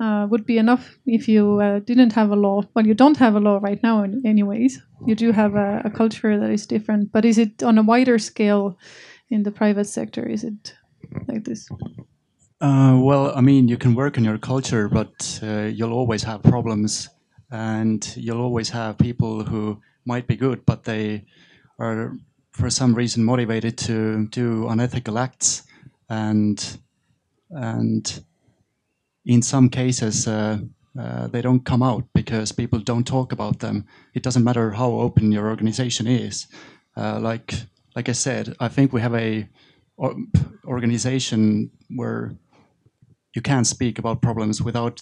uh, would be enough if you uh, didn't have a law. Well, you don't have a law right now, in, anyways. You do have a, a, culture that is different, but is it on a wider scale in the private sector? Is it like this? Uh, well, I mean, you can work on your culture, but uh, you'll always have problems, and you'll always have people who might be good, but they are for some reason motivated to do unethical acts, and and in some cases uh, uh, they don't come out because people don't talk about them. It doesn't matter how open your organization is. Uh, like like I said, I think we have a or, organization where you can speak about problems without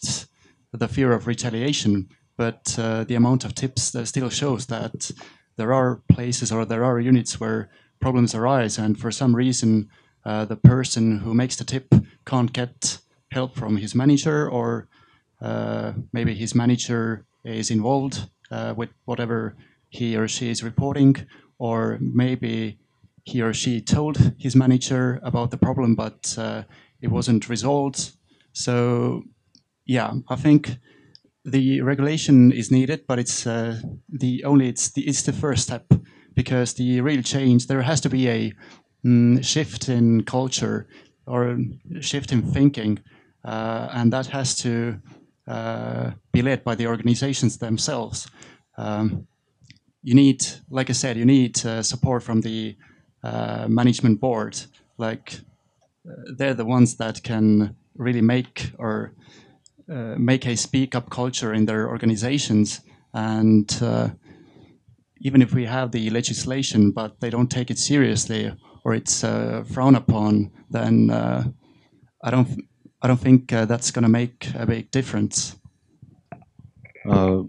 the fear of retaliation. But uh, the amount of tips that still shows that there are places or there are units where problems arise, and for some reason, uh, the person who makes the tip can't get help from his manager, or uh, maybe his manager is involved uh, with whatever he or she is reporting, or maybe he or she told his manager about the problem, but uh, it wasn't resolved. So, yeah, I think the regulation is needed, but it's uh, the only it's the it's the first step because the real change there has to be a mm, shift in culture or shift in thinking, and that has to uh, be led by the organizations themselves. Um, you need, like I said, you need uh, support from the uh, management board. Like uh, they're the ones that can really make or uh, make a speak up culture in their organizations. And uh, even if we have the legislation, but they don't take it seriously or it's uh, frowned upon, then uh, I don't. I don't think uh, that's going to make a big difference. Uh,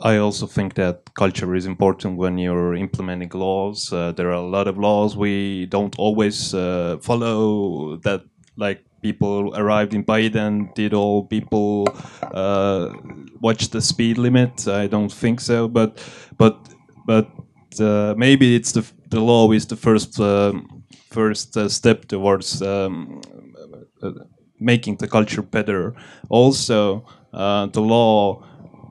I also think that culture is important when you're implementing laws. there are a lot of laws we don't always follow that like people arrived in Biden? Did all people uh, watch the speed limit? I don't think so. But but but uh, maybe it's the the law is the first um, first uh, step towards um, uh, making the culture better. Also, uh, the law.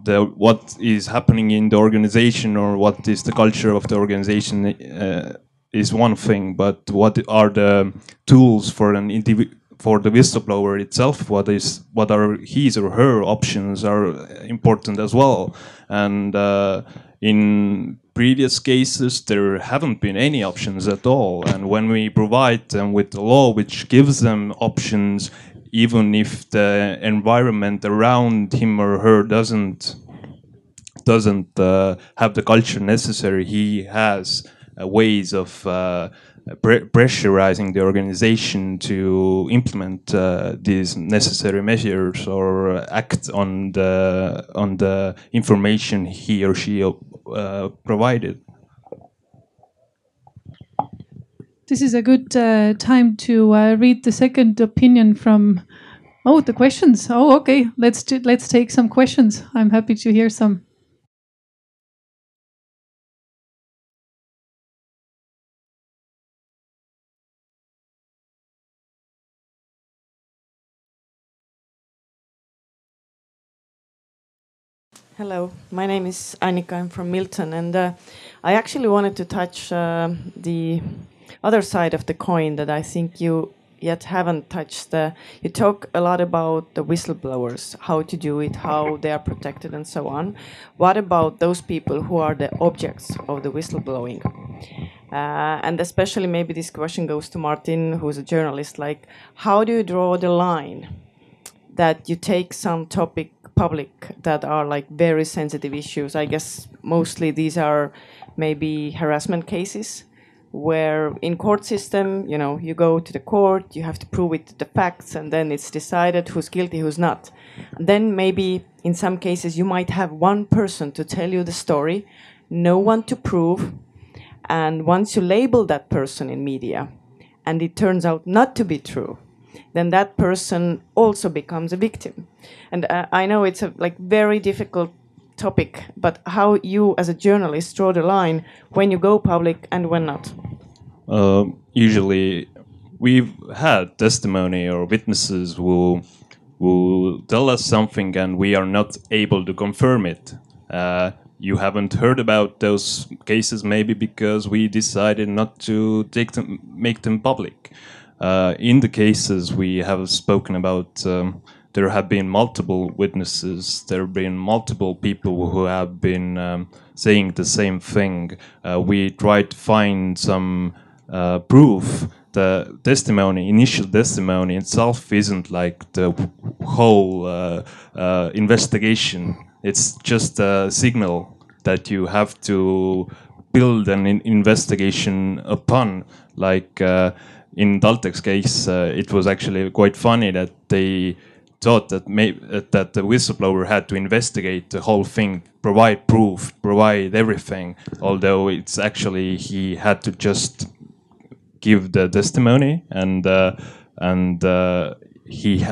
The, what is happening in the organization or what is the culture of the organization uh, is one thing, but what are the tools for an individual for the whistleblower itself, what is what are his or her options are important as well. And uh, in previous cases, there haven't been any options at all. And when we provide them with the law which gives them options, even if the environment around him or her doesn't doesn't uh, have the culture necessary, he has uh, ways of uh, pressurizing the organization to implement uh, these necessary measures or act on the on the information he or she uh, provided. This is a good uh, time to uh, read the second opinion from. Oh, the questions. Oh, okay. Let's let's take some questions. I'm happy to hear some. Hello, my name is Annika. I'm from Milton, and uh, I actually wanted to touch uh, the other side of the coin that I think you yet haven't touched. Uh, you talk a lot about the whistleblowers, how to do it, how they are protected, and so on. What about those people who are the objects of the whistleblowing? Uh, and especially, maybe this question goes to Martin, who's a journalist. Like, how do you draw the line that you take some topic public that are like very sensitive issues. I guess mostly these are maybe harassment cases where in court system, you know, you go to the court, you have to prove it the facts, and then it's decided who's guilty, who's not. And then maybe in some cases you might have one person to tell you the story, no one to prove, and once you label that person in media, and it turns out not to be true, then that person also becomes a victim. And uh, I know it's a like very difficult topic, but how you as a journalist draw the line when you go public and when not? Uh, usually, we've had testimony or witnesses who will tell us something and we are not able to confirm it. Uh, you haven't heard about those cases maybe because we decided not to take them, make them public. Uh, in the cases we have spoken about, um, there have been multiple witnesses. There have been multiple people who have been um, saying the same thing. Uh, we tried to find some uh, proof. The testimony, initial testimony itself, isn't like the whole uh, uh, investigation. It's just a signal that you have to build an in investigation upon. Like uh, in TalTech's case, uh, it was actually quite funny that they thought that may, that the whistleblower had to investigate the whole thing, provide proof, provide everything. Although it's actually he had to just give the testimony, and uh, and uh, he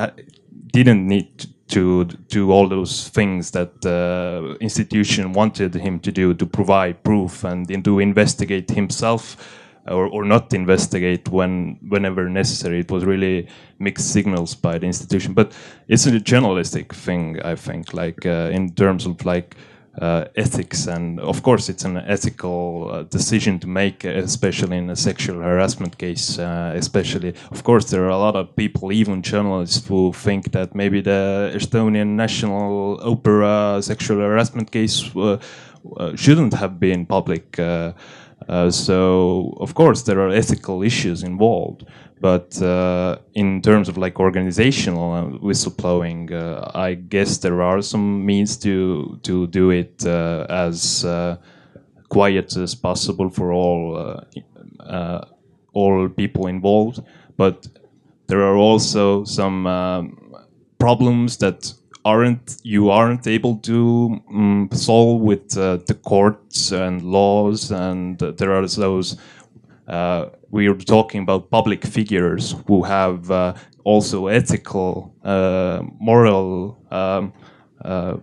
didn't need to do all those things that the institution wanted him to do to provide proof and to investigate himself or, or not investigate when whenever necessary. It was really mixed signals by the institution, but it's a journalistic thing, I think, like uh, in terms of like uh, ethics. And of course it's an ethical uh, decision to make especially in a sexual harassment case uh, especially. Of course there are a lot of people even journalists who think that maybe the estonian national opera sexual harassment case uh, uh, shouldn't have been public uh, so of course there are ethical issues involved but uh, in terms of like organizational uh, whistleblowing, uh, I guess there are some means to to do it uh, as quiet as possible for all all people involved. But there are also some um, problems that aren't you aren't able to um, solve with the courts and laws, and there are those we are talking about public figures who have uh, also ethical, uh, moral um, uh,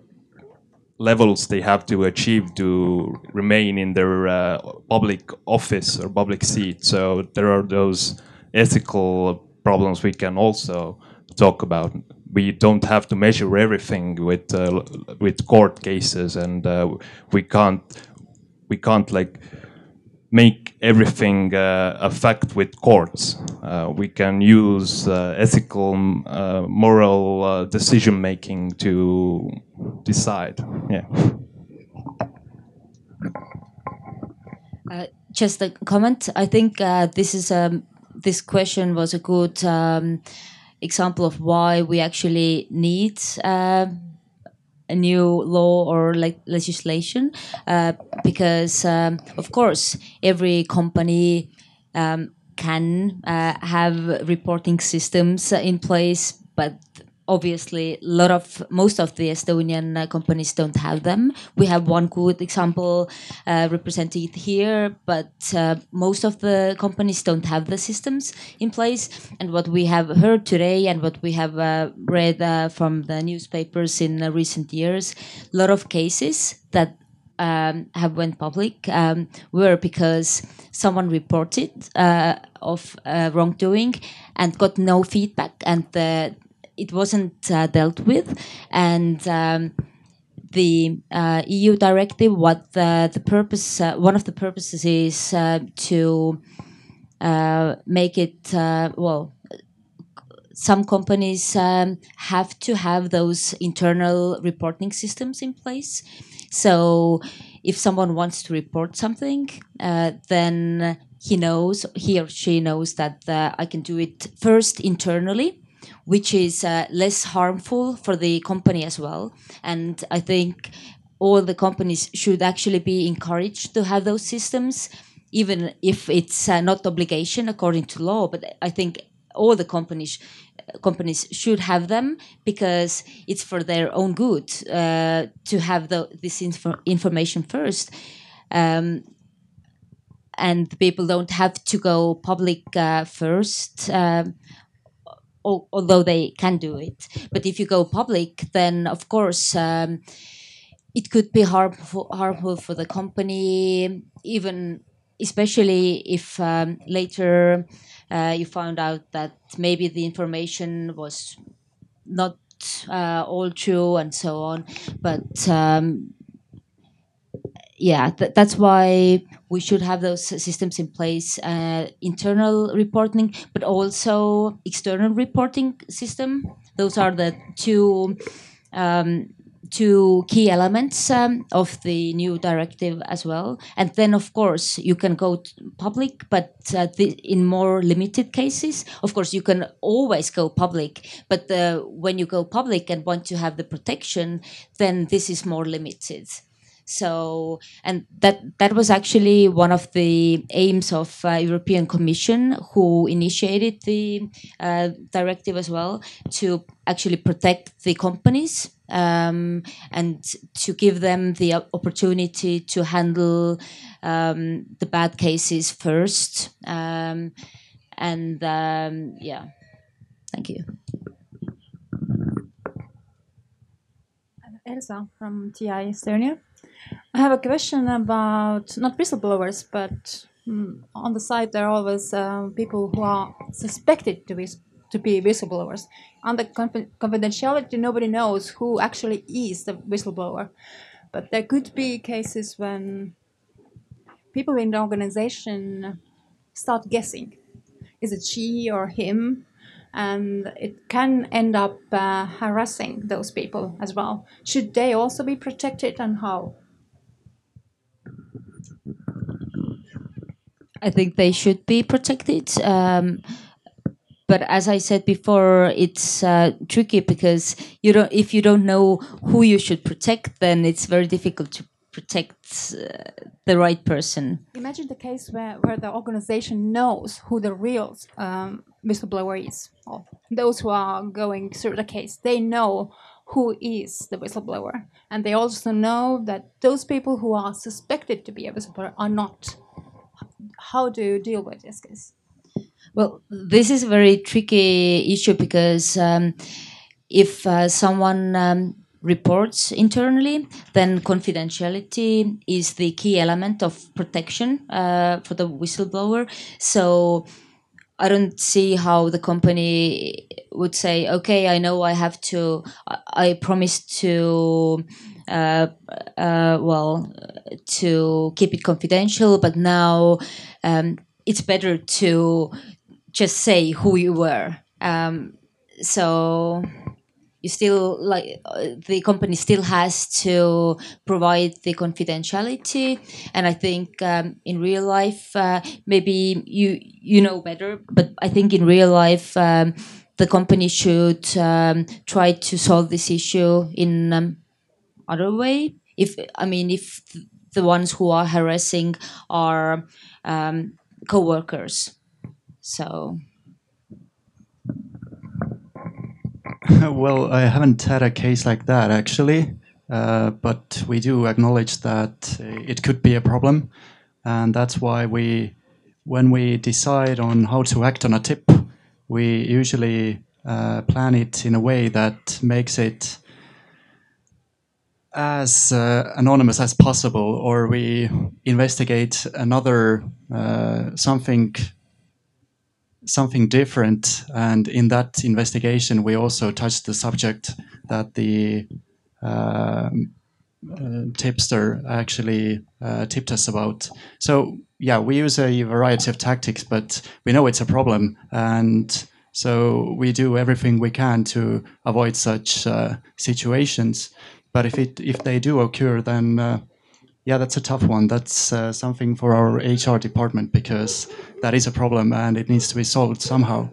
levels they have to achieve to remain in their uh, public office or public seat. So there are those ethical problems we can also talk about. We don't have to measure everything with uh, with court cases, and uh, we can't we can't like make everything uh, a fact with courts. Uh, we can use uh, ethical, uh, moral decision making to decide. Yeah. Just a comment. I think this is um, this question was a good um, example of why we actually need a new law or like legislation uh, because um, of course every company um, can uh, have reporting systems in place but obviously a lot of most of the estonian uh, companies don't have them. We have one good example uh, represented here but uh, most of the companies don't have the systems in place. And what we have heard today and what we have uh, read uh, from the newspapers in uh, recent years a lot of cases that um, have went public um, were because someone reported of wrongdoing and got no feedback. And the it wasn't uh, dealt with, and um, the uh, EU directive, what the, the purpose, uh, one of the purposes is uh, to uh, make it well. Some companies um, have to have those internal reporting systems in place. So, if someone wants to report something, then he knows, he or she knows that I can do it first internally which is uh, less harmful for the company as well. And I think all the companies should actually be encouraged to have those systems, even if it's uh, not obligation according to law. But I think all the companies companies should have them because it's for their own good uh, to have the, this inf- information first. Um, and people don't have to go public uh, first. Um, although they can do it. But if you go public, then of course um, it could be harmful harmful for the company, even especially if um, later uh, you found out that maybe the information was not uh, all true and so on. But um, yeah, th- that's why we should have those systems in place. Uh, internal reporting, but also external reporting system. Those are the two um, two key elements um, of the new directive as well. And then, of course, you can go public, but uh, the, in more limited cases. Of course, you can always go public, but uh, when you go public and want to have the protection, then this is more limited. So, and that that was actually one of the aims of uh, European Commission, who initiated the uh, directive as well, to actually protect the companies um, and to give them the opportunity to handle um, the bad cases first. Um, and um, yeah, thank you. Elsa from TI Estonia. I have a question about not whistleblowers, but mm, on the side there are always uh, people who are suspected to be to be whistleblowers. On the confidentiality, nobody knows who actually is the whistleblower, but there could be cases when people in the organization start guessing: is it she or him? And it can end up uh, harassing those people as well. Should they also be protected, and how? I think they should be protected. Um, but as I said before, it's uh, tricky because you don't. If you don't know who you should protect, then it's very difficult to protect uh, the right person. Imagine the case where, where the organization knows who the real um, whistleblower is. Or those who are going through the case, they know who is the whistleblower, and they also know that those people who are suspected to be a whistleblower are not how do you deal with this case? Well, this is a very tricky issue because um, if uh, someone um, reports internally, then confidentiality is the key element of protection uh, for the whistleblower. So I don't see how the company would say, okay, I know I have to, I, I promise to uh, uh, well, to keep it confidential, but now um, it's better to just say who you were. Um, so you still like the company still has to provide the confidentiality and i think um, in real life uh, maybe you you know better but i think in real life um, the company should um, try to solve this issue in um, other way. If i mean if the ones who are harassing are um, co-workers. So. Well i haven't had a case like that actually. Uh, but we do acknowledge that it could be a problem. And that's why we when we decide on how to act on a tip we usually uh, plan it in a way that makes it as uh, anonymous as possible, or we investigate another uh, something something different. And in that investigation, we also touch the subject that the uh, uh tipster actually uh, tipped us about. So yeah, we use a variety of tactics, but we know it's a problem, and so we do everything we can to avoid such uh, situations. But if it if they do occur, then uh, yeah, that's a tough one. That's uh, something for our HR department because that is a problem and it needs to be solved somehow.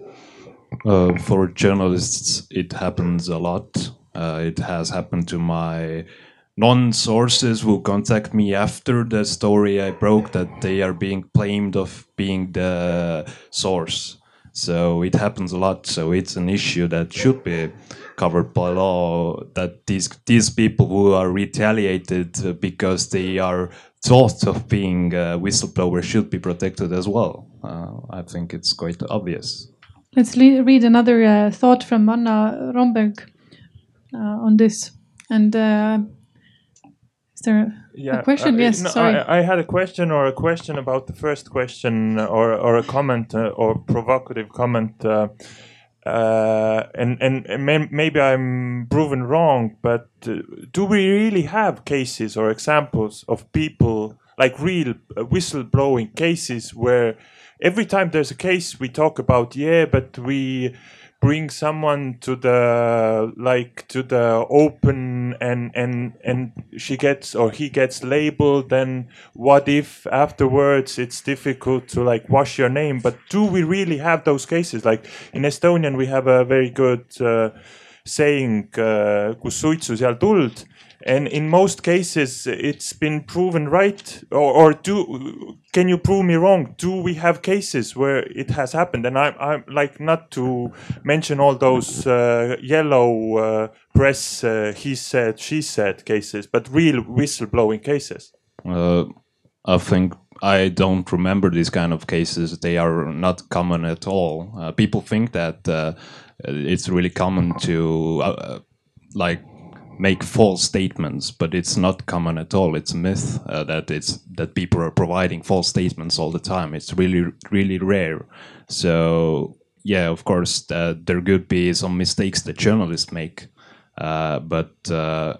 Uh, for journalists, it happens a lot. Uh, it has happened to my non-sources who contact me after the story I broke that they are being blamed of being the source. So it happens a lot. So it's an issue that should be covered by law. That these these people who are retaliated because they are thought of being a whistleblower should be protected as well. Uh, I think it's quite obvious. Let's read another uh, thought from Anna Romberg uh, on this. And uh, is there yeah, a question? Uh, yes, no, sorry. I, I, had a question or a question about the first question or, or a comment uh, or provocative comment. Uh, uh, and and, may, maybe I'm proven wrong, but uh, do we really have cases or examples of people like real uh, whistleblowing cases where every time there's a case we talk about yeah, but we bring someone to the like to the open and and and she gets or he gets labeled then what if afterwards it's difficult to like wash your name? But do we really have those cases? Like in estonian we have a very good uh, saying uh, kus suitsu seal tuld and in most cases it's been proven right or, or do can you prove me wrong do we have cases where it has happened and i'm, I'm like not to mention all those uh, yellow uh, press uh, he said she said cases but real whistleblowing cases Uh, I think I don't remember these kind of cases. They are not common at all. Uh, people think that uh, it's really common to like make false statements, but it's not common at all. It's a myth uh, that it's that people are providing false statements all the time. It's really really rare. So yeah, of course, uh, there could be some mistakes that journalists make, uh, but uh,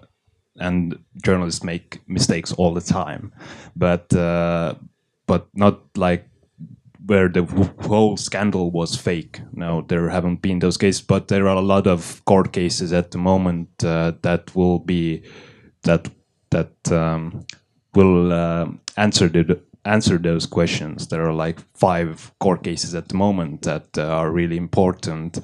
and journalists make mistakes all the time, but uh, but not like where the whole scandal was fake. Now there haven't been those cases, but there are a lot of court cases at the moment uh, that will be that that um, will uh, answer the answer those questions. There are like five court cases at the moment that uh, are really important.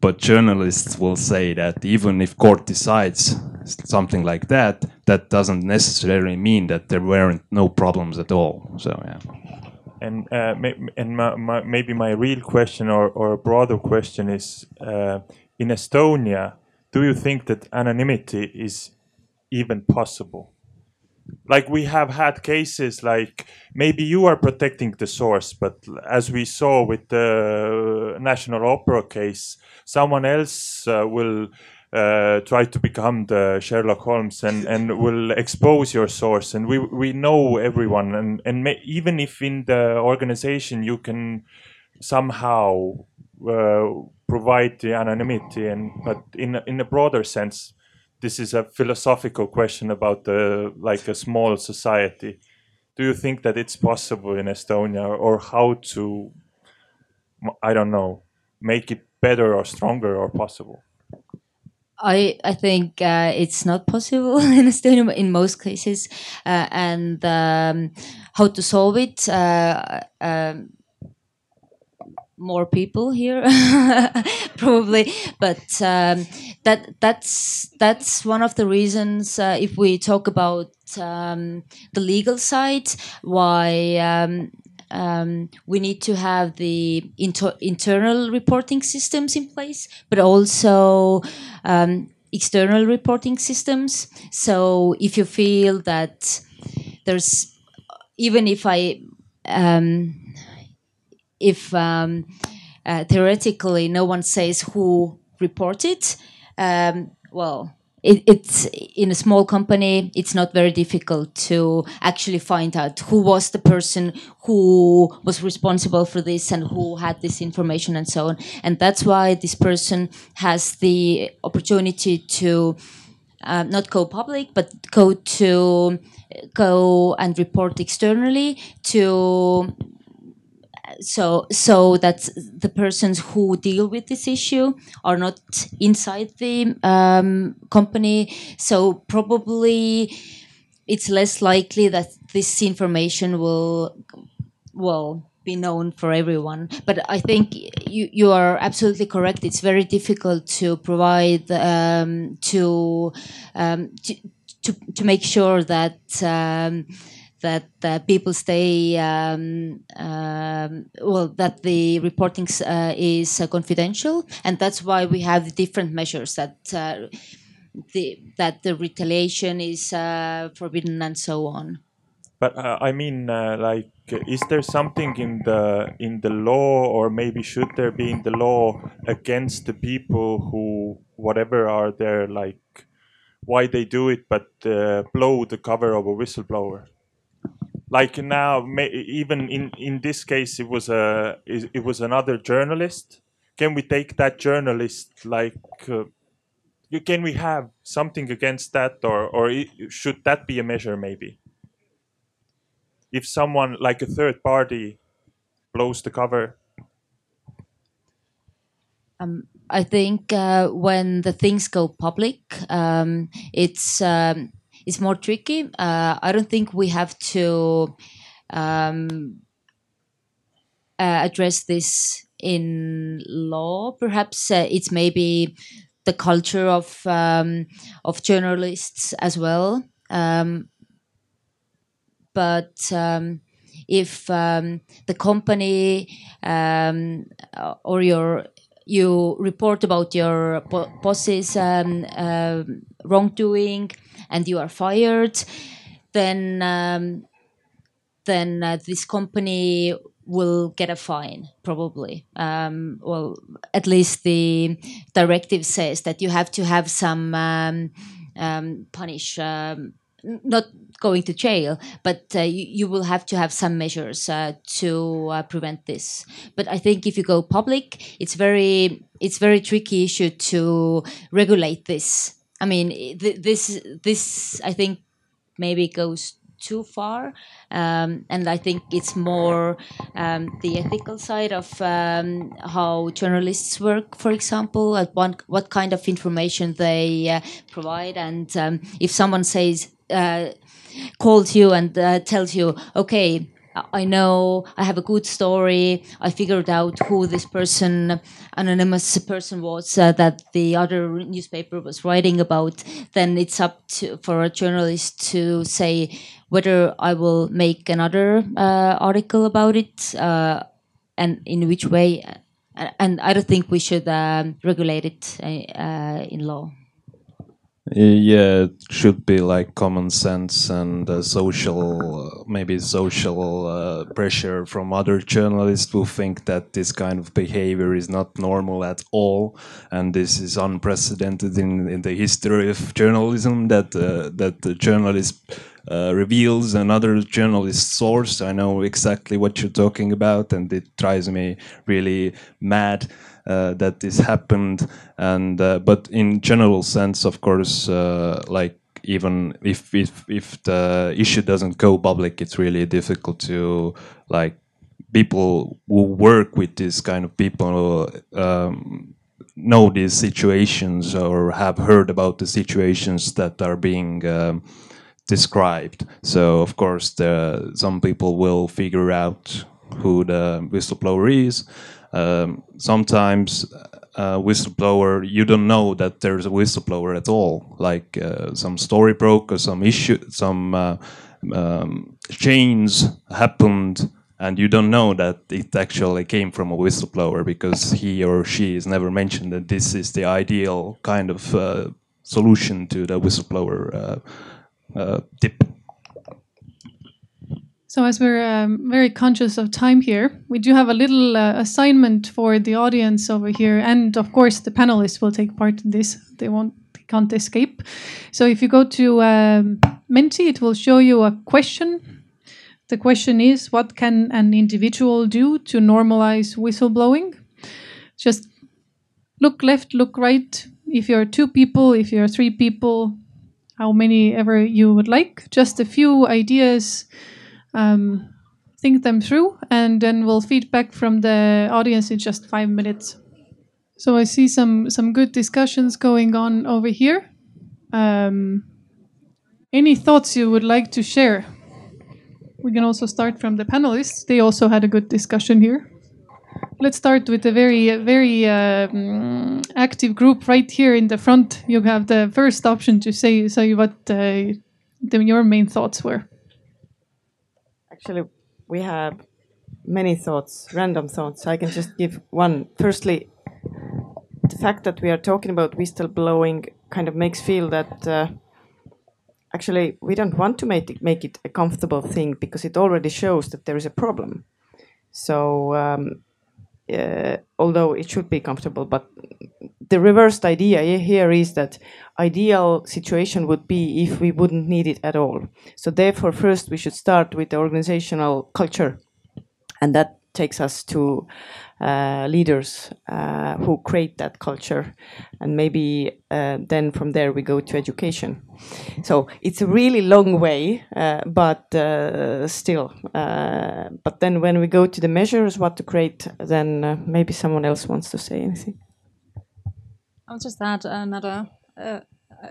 But journalists will say that even if court decides something like that, that doesn't necessarily mean that there weren't no problems at all. So yeah. And uh, and my, my, maybe my real question or, or a broader question is: uh, in Estonia, do you think that anonymity is even possible? Like we have had cases like maybe you are protecting the source, but as we saw with the National Opera case, someone else uh, will uh, try to become the Sherlock Holmes and, and will expose your source. And we, we know everyone. And, and may, even if in the organization you can somehow uh, provide the anonymity, and but in, in a broader sense, this is a philosophical question about the like a small society. Do you think that it's possible in Estonia, or how to, I don't know, make it better or stronger or possible? I I think uh, it's not possible in Estonia in most cases, uh, and um, how to solve it. Uh, um, more people here probably but um, that that's that's one of the reasons uh, if we talk about um, the legal side why um, um, we need to have the inter- internal reporting systems in place but also um, external reporting systems. So if you feel that there's even if i um, if um, uh, theoretically no one says who reported, um, well, it, it's in a small company. It's not very difficult to actually find out who was the person who was responsible for this and who had this information and so on. And that's why this person has the opportunity to uh, not go public, but go to go and report externally to so so that the persons who deal with this issue are not inside the um, company. So probably it's less likely that this information will will be known for everyone. But i think you you are absolutely correct. It's very difficult to provide um, to, um, to to to make sure that um, that uh, people stay um, um, well that the reporting uh, is uh, confidential and that's why we have the different measures that uh, the that the retaliation is uh, forbidden and so on But uh, I mean, like, is there something in the in the law, or maybe should there be in the law against the people who, whatever are their like, why they do it, but blow the cover of a whistleblower? Like now, even in in this case, it was a it it was another journalist can we take that journalist like? Uh, can we have something against that, or or i- should that be a measure maybe? If someone like a third party blows the cover, Um, I think uh, when the things go public, um, it's um, it's more tricky. Uh, I don't think we have to um, uh, address this in law. Perhaps uh, it's maybe the culture of um, of journalists as well. Um, but um, if um, the company um, or your you report about your bo- boss's um, um wrongdoing and you are fired, then um, then uh, this company will get a fine probably. Um, well, at least the directive says that you have to have some um, um, punish. Um, not going to jail, but uh, you, you will have to have some measures uh, to uh, prevent this. But I think if you go public, it's very it's very tricky issue to regulate this. I mean, th- this this I think maybe goes too far, um, and I think it's more um, the ethical side of um, how journalists work, for example, at one, what kind of information they uh, provide, and um, if someone says. Uh, calls you and uh, tells you, okay, I know I have a good story. I figured out who this person, anonymous person was uh, that the other newspaper was writing about. Then it's up to for a journalist to say whether I will make another uh, article about it uh, and in which way. And I don't think we should um, regulate it uh, in law. Yeah, it should be like common sense and uh, social, uh, maybe social uh, pressure from other journalists who think that this kind of behavior is not normal at all, and this is unprecedented in, in the history of journalism. That uh, that the journalist uh, reveals another journalist source. I know exactly what you're talking about, and it drives me really mad that this happened. And uh, but in general sense, of course, uh, like even if if if the issue doesn't go public, it's really difficult to like people who work with this kind of people. Um, know these situations or have heard about the situations that are being um, described. So of course, the, some people will figure out who the whistleblower is. Um, sometimes uh, whistleblower, you don't know that there's a whistleblower at all. Like uh, some story broke or some issue, some uh, um, change happened, and you don't know that it actually came from a whistleblower because he or she is never mentioned that this is the ideal kind of uh, solution to the whistleblower uh, uh, tip. So, as we're um, very conscious of time here, we do have a little uh, assignment for the audience over here, and of course, the panelists will take part in this. They won't, can't escape. So, if you go to um, Menti, it will show you a question. The question is, what can an individual do to normalize whistleblowing? Just look left, look right. If you're two people, if you're three people, how many ever you would like. Just a few ideas um, think them through, and then we'll feedback from the audience in just five minutes. So I see some some good discussions going on over here. Um, any thoughts you would like to share? We can also start from the panelists. They also had a good discussion here. Let's start with a very very um, active group right here in the front. You have the first option to say say what uh, the, your main thoughts were. Actually, we have many thoughts, random thoughts. I can just give one. Firstly, the fact that we are talking about whistleblowing kind of makes feel that uh, actually we don't want to make it, make it a comfortable thing because it already shows that there is a problem. So, um, uh, although it should be comfortable, but the reversed idea here is that ideal situation would be if we wouldn't need it at all. So therefore, first we should start with the organizational culture, and that takes us to uh, leaders uh, who create that culture, and maybe uh, then from there we go to education. So it's a really long way, uh, but uh, still. Uh, but then when we go to the measures, what to create, then maybe someone else wants to say anything. I'll just add another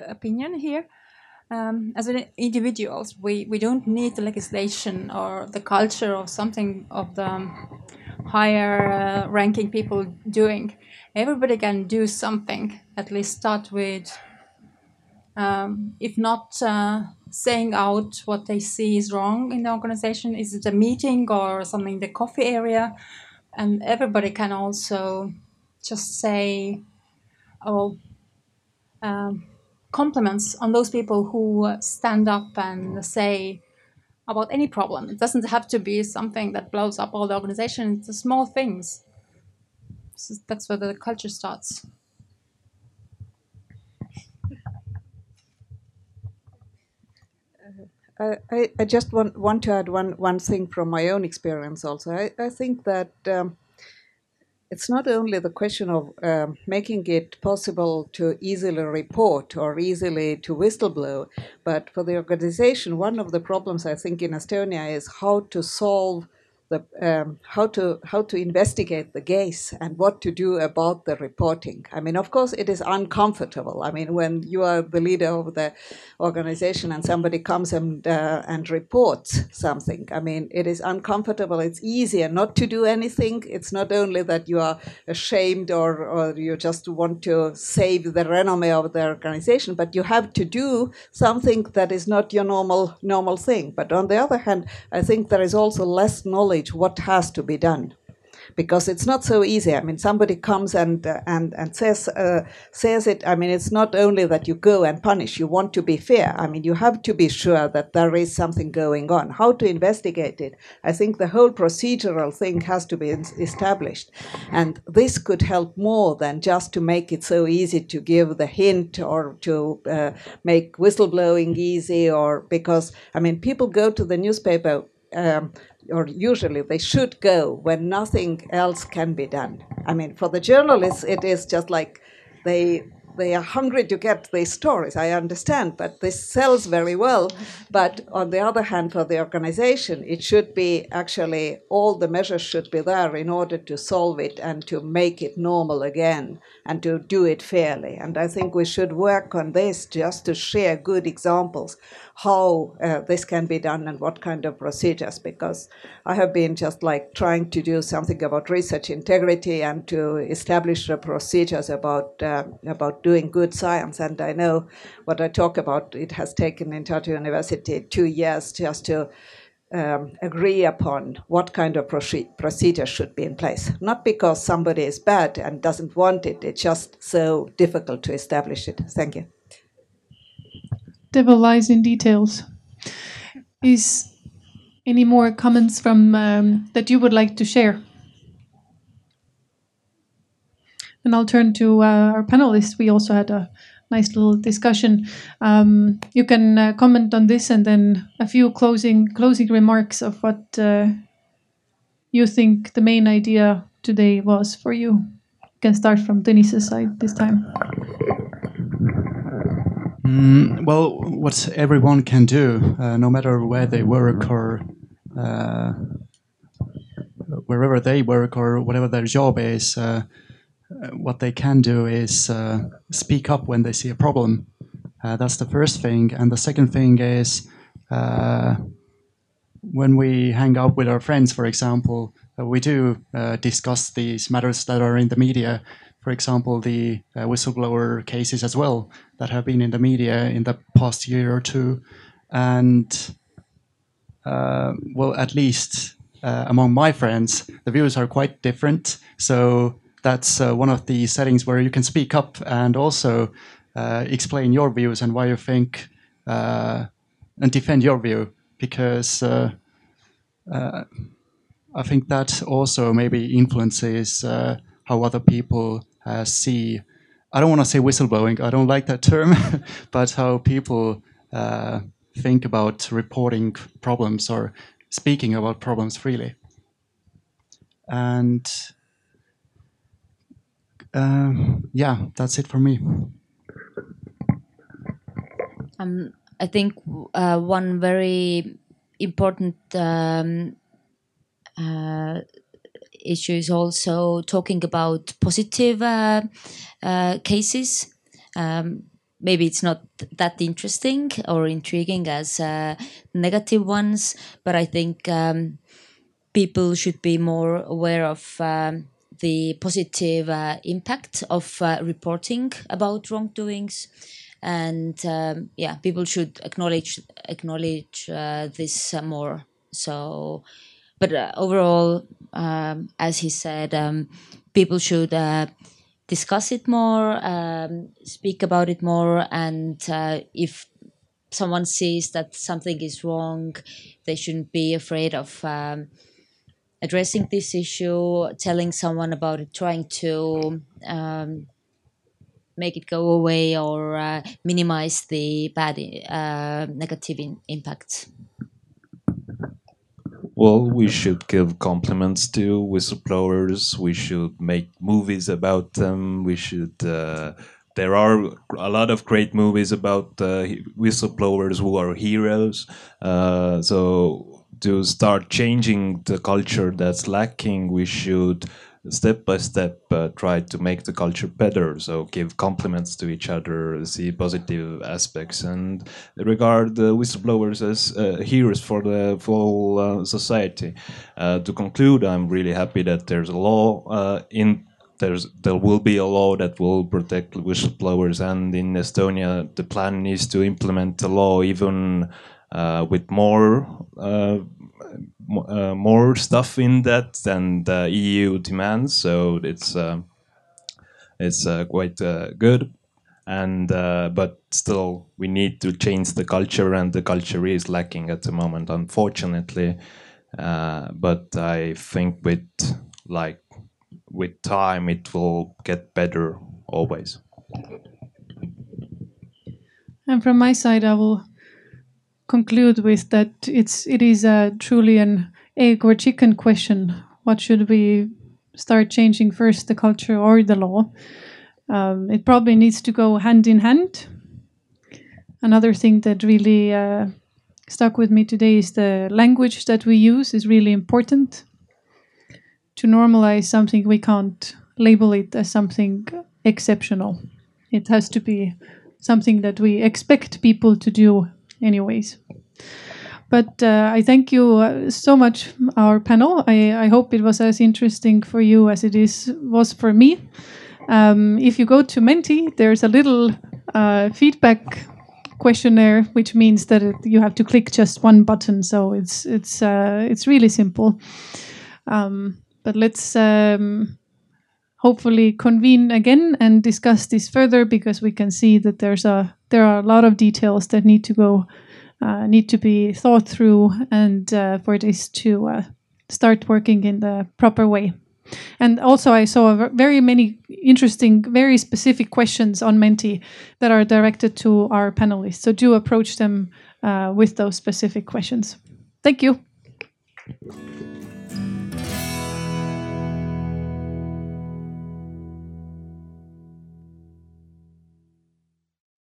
opinion here. Um, as individuals, we, we don't need the legislation or the culture or something of the higher uh, ranking people doing. Everybody can do something, at least start with, um, if not uh, saying out what they see is wrong in the organization, is it a meeting or something in the coffee area? And everybody can also just say, oh, um, compliments on those people who stand up and say about any problem. It doesn't have to be something that blows up all the organization. It's the small things. So that's where the culture starts. Uh, I, I just want, want to add one, one thing from my own experience also. I, I think that um, it's not only the question of um, making it possible to easily report or easily to whistleblow, but for the organization, one of the problems I think in Estonia is how to solve the um, how to how to investigate the case and what to do about the reporting. I mean, of course, it is uncomfortable. I mean, when you are the leader of the organization and somebody comes and uh, and reports something, I mean, it is uncomfortable. It's easier not to do anything. It's not only that you are ashamed or or you just want to save the renomme of the organization, but you have to do something that is not your normal normal thing. But on the other hand, I think there is also less knowledge what has to be done because it's not so easy. I mean, somebody comes and uh, and and says uh, says it. I mean, it's not only that you go and punish. You want to be fair. I mean, you have to be sure that there is something going on. How to investigate it? I think the whole procedural thing has to be established, and this could help more than just to make it so easy to give the hint or to uh, make whistleblowing easy, or because I mean, people go to the newspaper. Um, or usually they should go when nothing else can be done. I mean, for the journalists, it is just like they they are hungry to get these stories. I understand, but this sells very well. But on the other hand, for the organization, it should be actually all the measures should be there in order to solve it and to make it normal again and to do it fairly. And I think we should work on this just to share good examples how uh, this can be done and what kind of procedures because I have been just like trying to do something about research integrity and to establish the procedures about uh, about doing good science and I know what I talk about it has taken in Tartu University two years just to um, agree upon what kind of procedure should be in place. Not because somebody is bad and doesn't want it, it's just so difficult to establish it. Thank you devil lies in details. Is any more comments from um, that you would like to share? And I'll turn to uh, our panelists. We also had a nice little discussion. Um, you can uh, comment on this, and then a few closing closing remarks of what uh, you think the main idea today was for you. You can start from Denise's side this time. Mm, well, what everyone can do, uh, no matter where they work or uh, wherever they work or whatever their job is, uh, what they can do is uh, speak up when they see a problem. Uh, that's the first thing. And the second thing is uh, when we hang out with our friends, for example, we do discuss these matters that are in the media for example, the uh, whistleblower cases as well that have been in the media in the past year or two. And, uh, well, at least uh, among my friends, the views are quite different. So that's uh, one of the settings where you can speak up and also uh, explain your views and why you think uh, and defend your view. Because I think that also maybe influences how other people uh, see, I don't want to say whistleblowing, I don't like that term, but how people uh, think about reporting problems or speaking about problems freely. and um, yeah, that's it for me. Um, I think uh, one very important um, uh, issue is also talking about positive uh, uh cases. Um, maybe it's not that interesting or intriguing as uh, negative ones, but I think um, people should be more aware of um, the positive uh, impact of uh, reporting about wrongdoings and um, yeah people should acknowledge acknowledge uh, this more so but overall um, as he said um, people should uh, discuss it more um, speak about it more and uh, if someone sees that something is wrong they shouldn't be afraid of um, addressing this issue, telling someone about it, trying to um, make it go away or uh, minimize the bad uh, negative in- impacts. Well, we should give compliments to whistleblowers. We should make movies about them. We should. Uh, there are a lot of great movies about uh, whistleblowers who are heroes. Uh, so to start changing the culture that's lacking, we should step by step uh, try to make the culture better. So give compliments to each other, see positive aspects, and regard the whistleblowers as uh, heroes for the full uh, society. Uh, to conclude, I'm really happy that there's a law uh, in. There's, there will be a law that will protect whistleblowers, and in Estonia, the plan is to implement the law even uh, with more more stuff in that than the EU demands. So it's it's quite good and uh, but still we need to change the culture and the culture is lacking at the moment unfortunately uh, but i think with like with time it will get better always and from my side i will conclude with that it's it is a truly an egg or chicken question. What should we start changing first, the culture or the law? Um, it probably needs to go hand in hand. Another thing that really uh, stuck with me today is the language that we use is really important. To normalize something, we can't label it as something exceptional. It has to be something that we expect people to do anyways. But uh, I thank you uh, so much, our panel. I, I hope it was as interesting for you as it is was for me. Um, if you go to Menti, there's a little uh, feedback questionnaire, which means that it, you have to click just one button. So it's it's uh, it's really simple. Um, but let's um, hopefully convene again and discuss this further because we can see that there's a there are a lot of details that need to go uh, need to be thought through and uh, for this to uh, start working in the proper way. And also, I saw very many interesting, very specific questions on Menti that are directed to our panelists. So do approach them uh, with those specific questions. Thank you.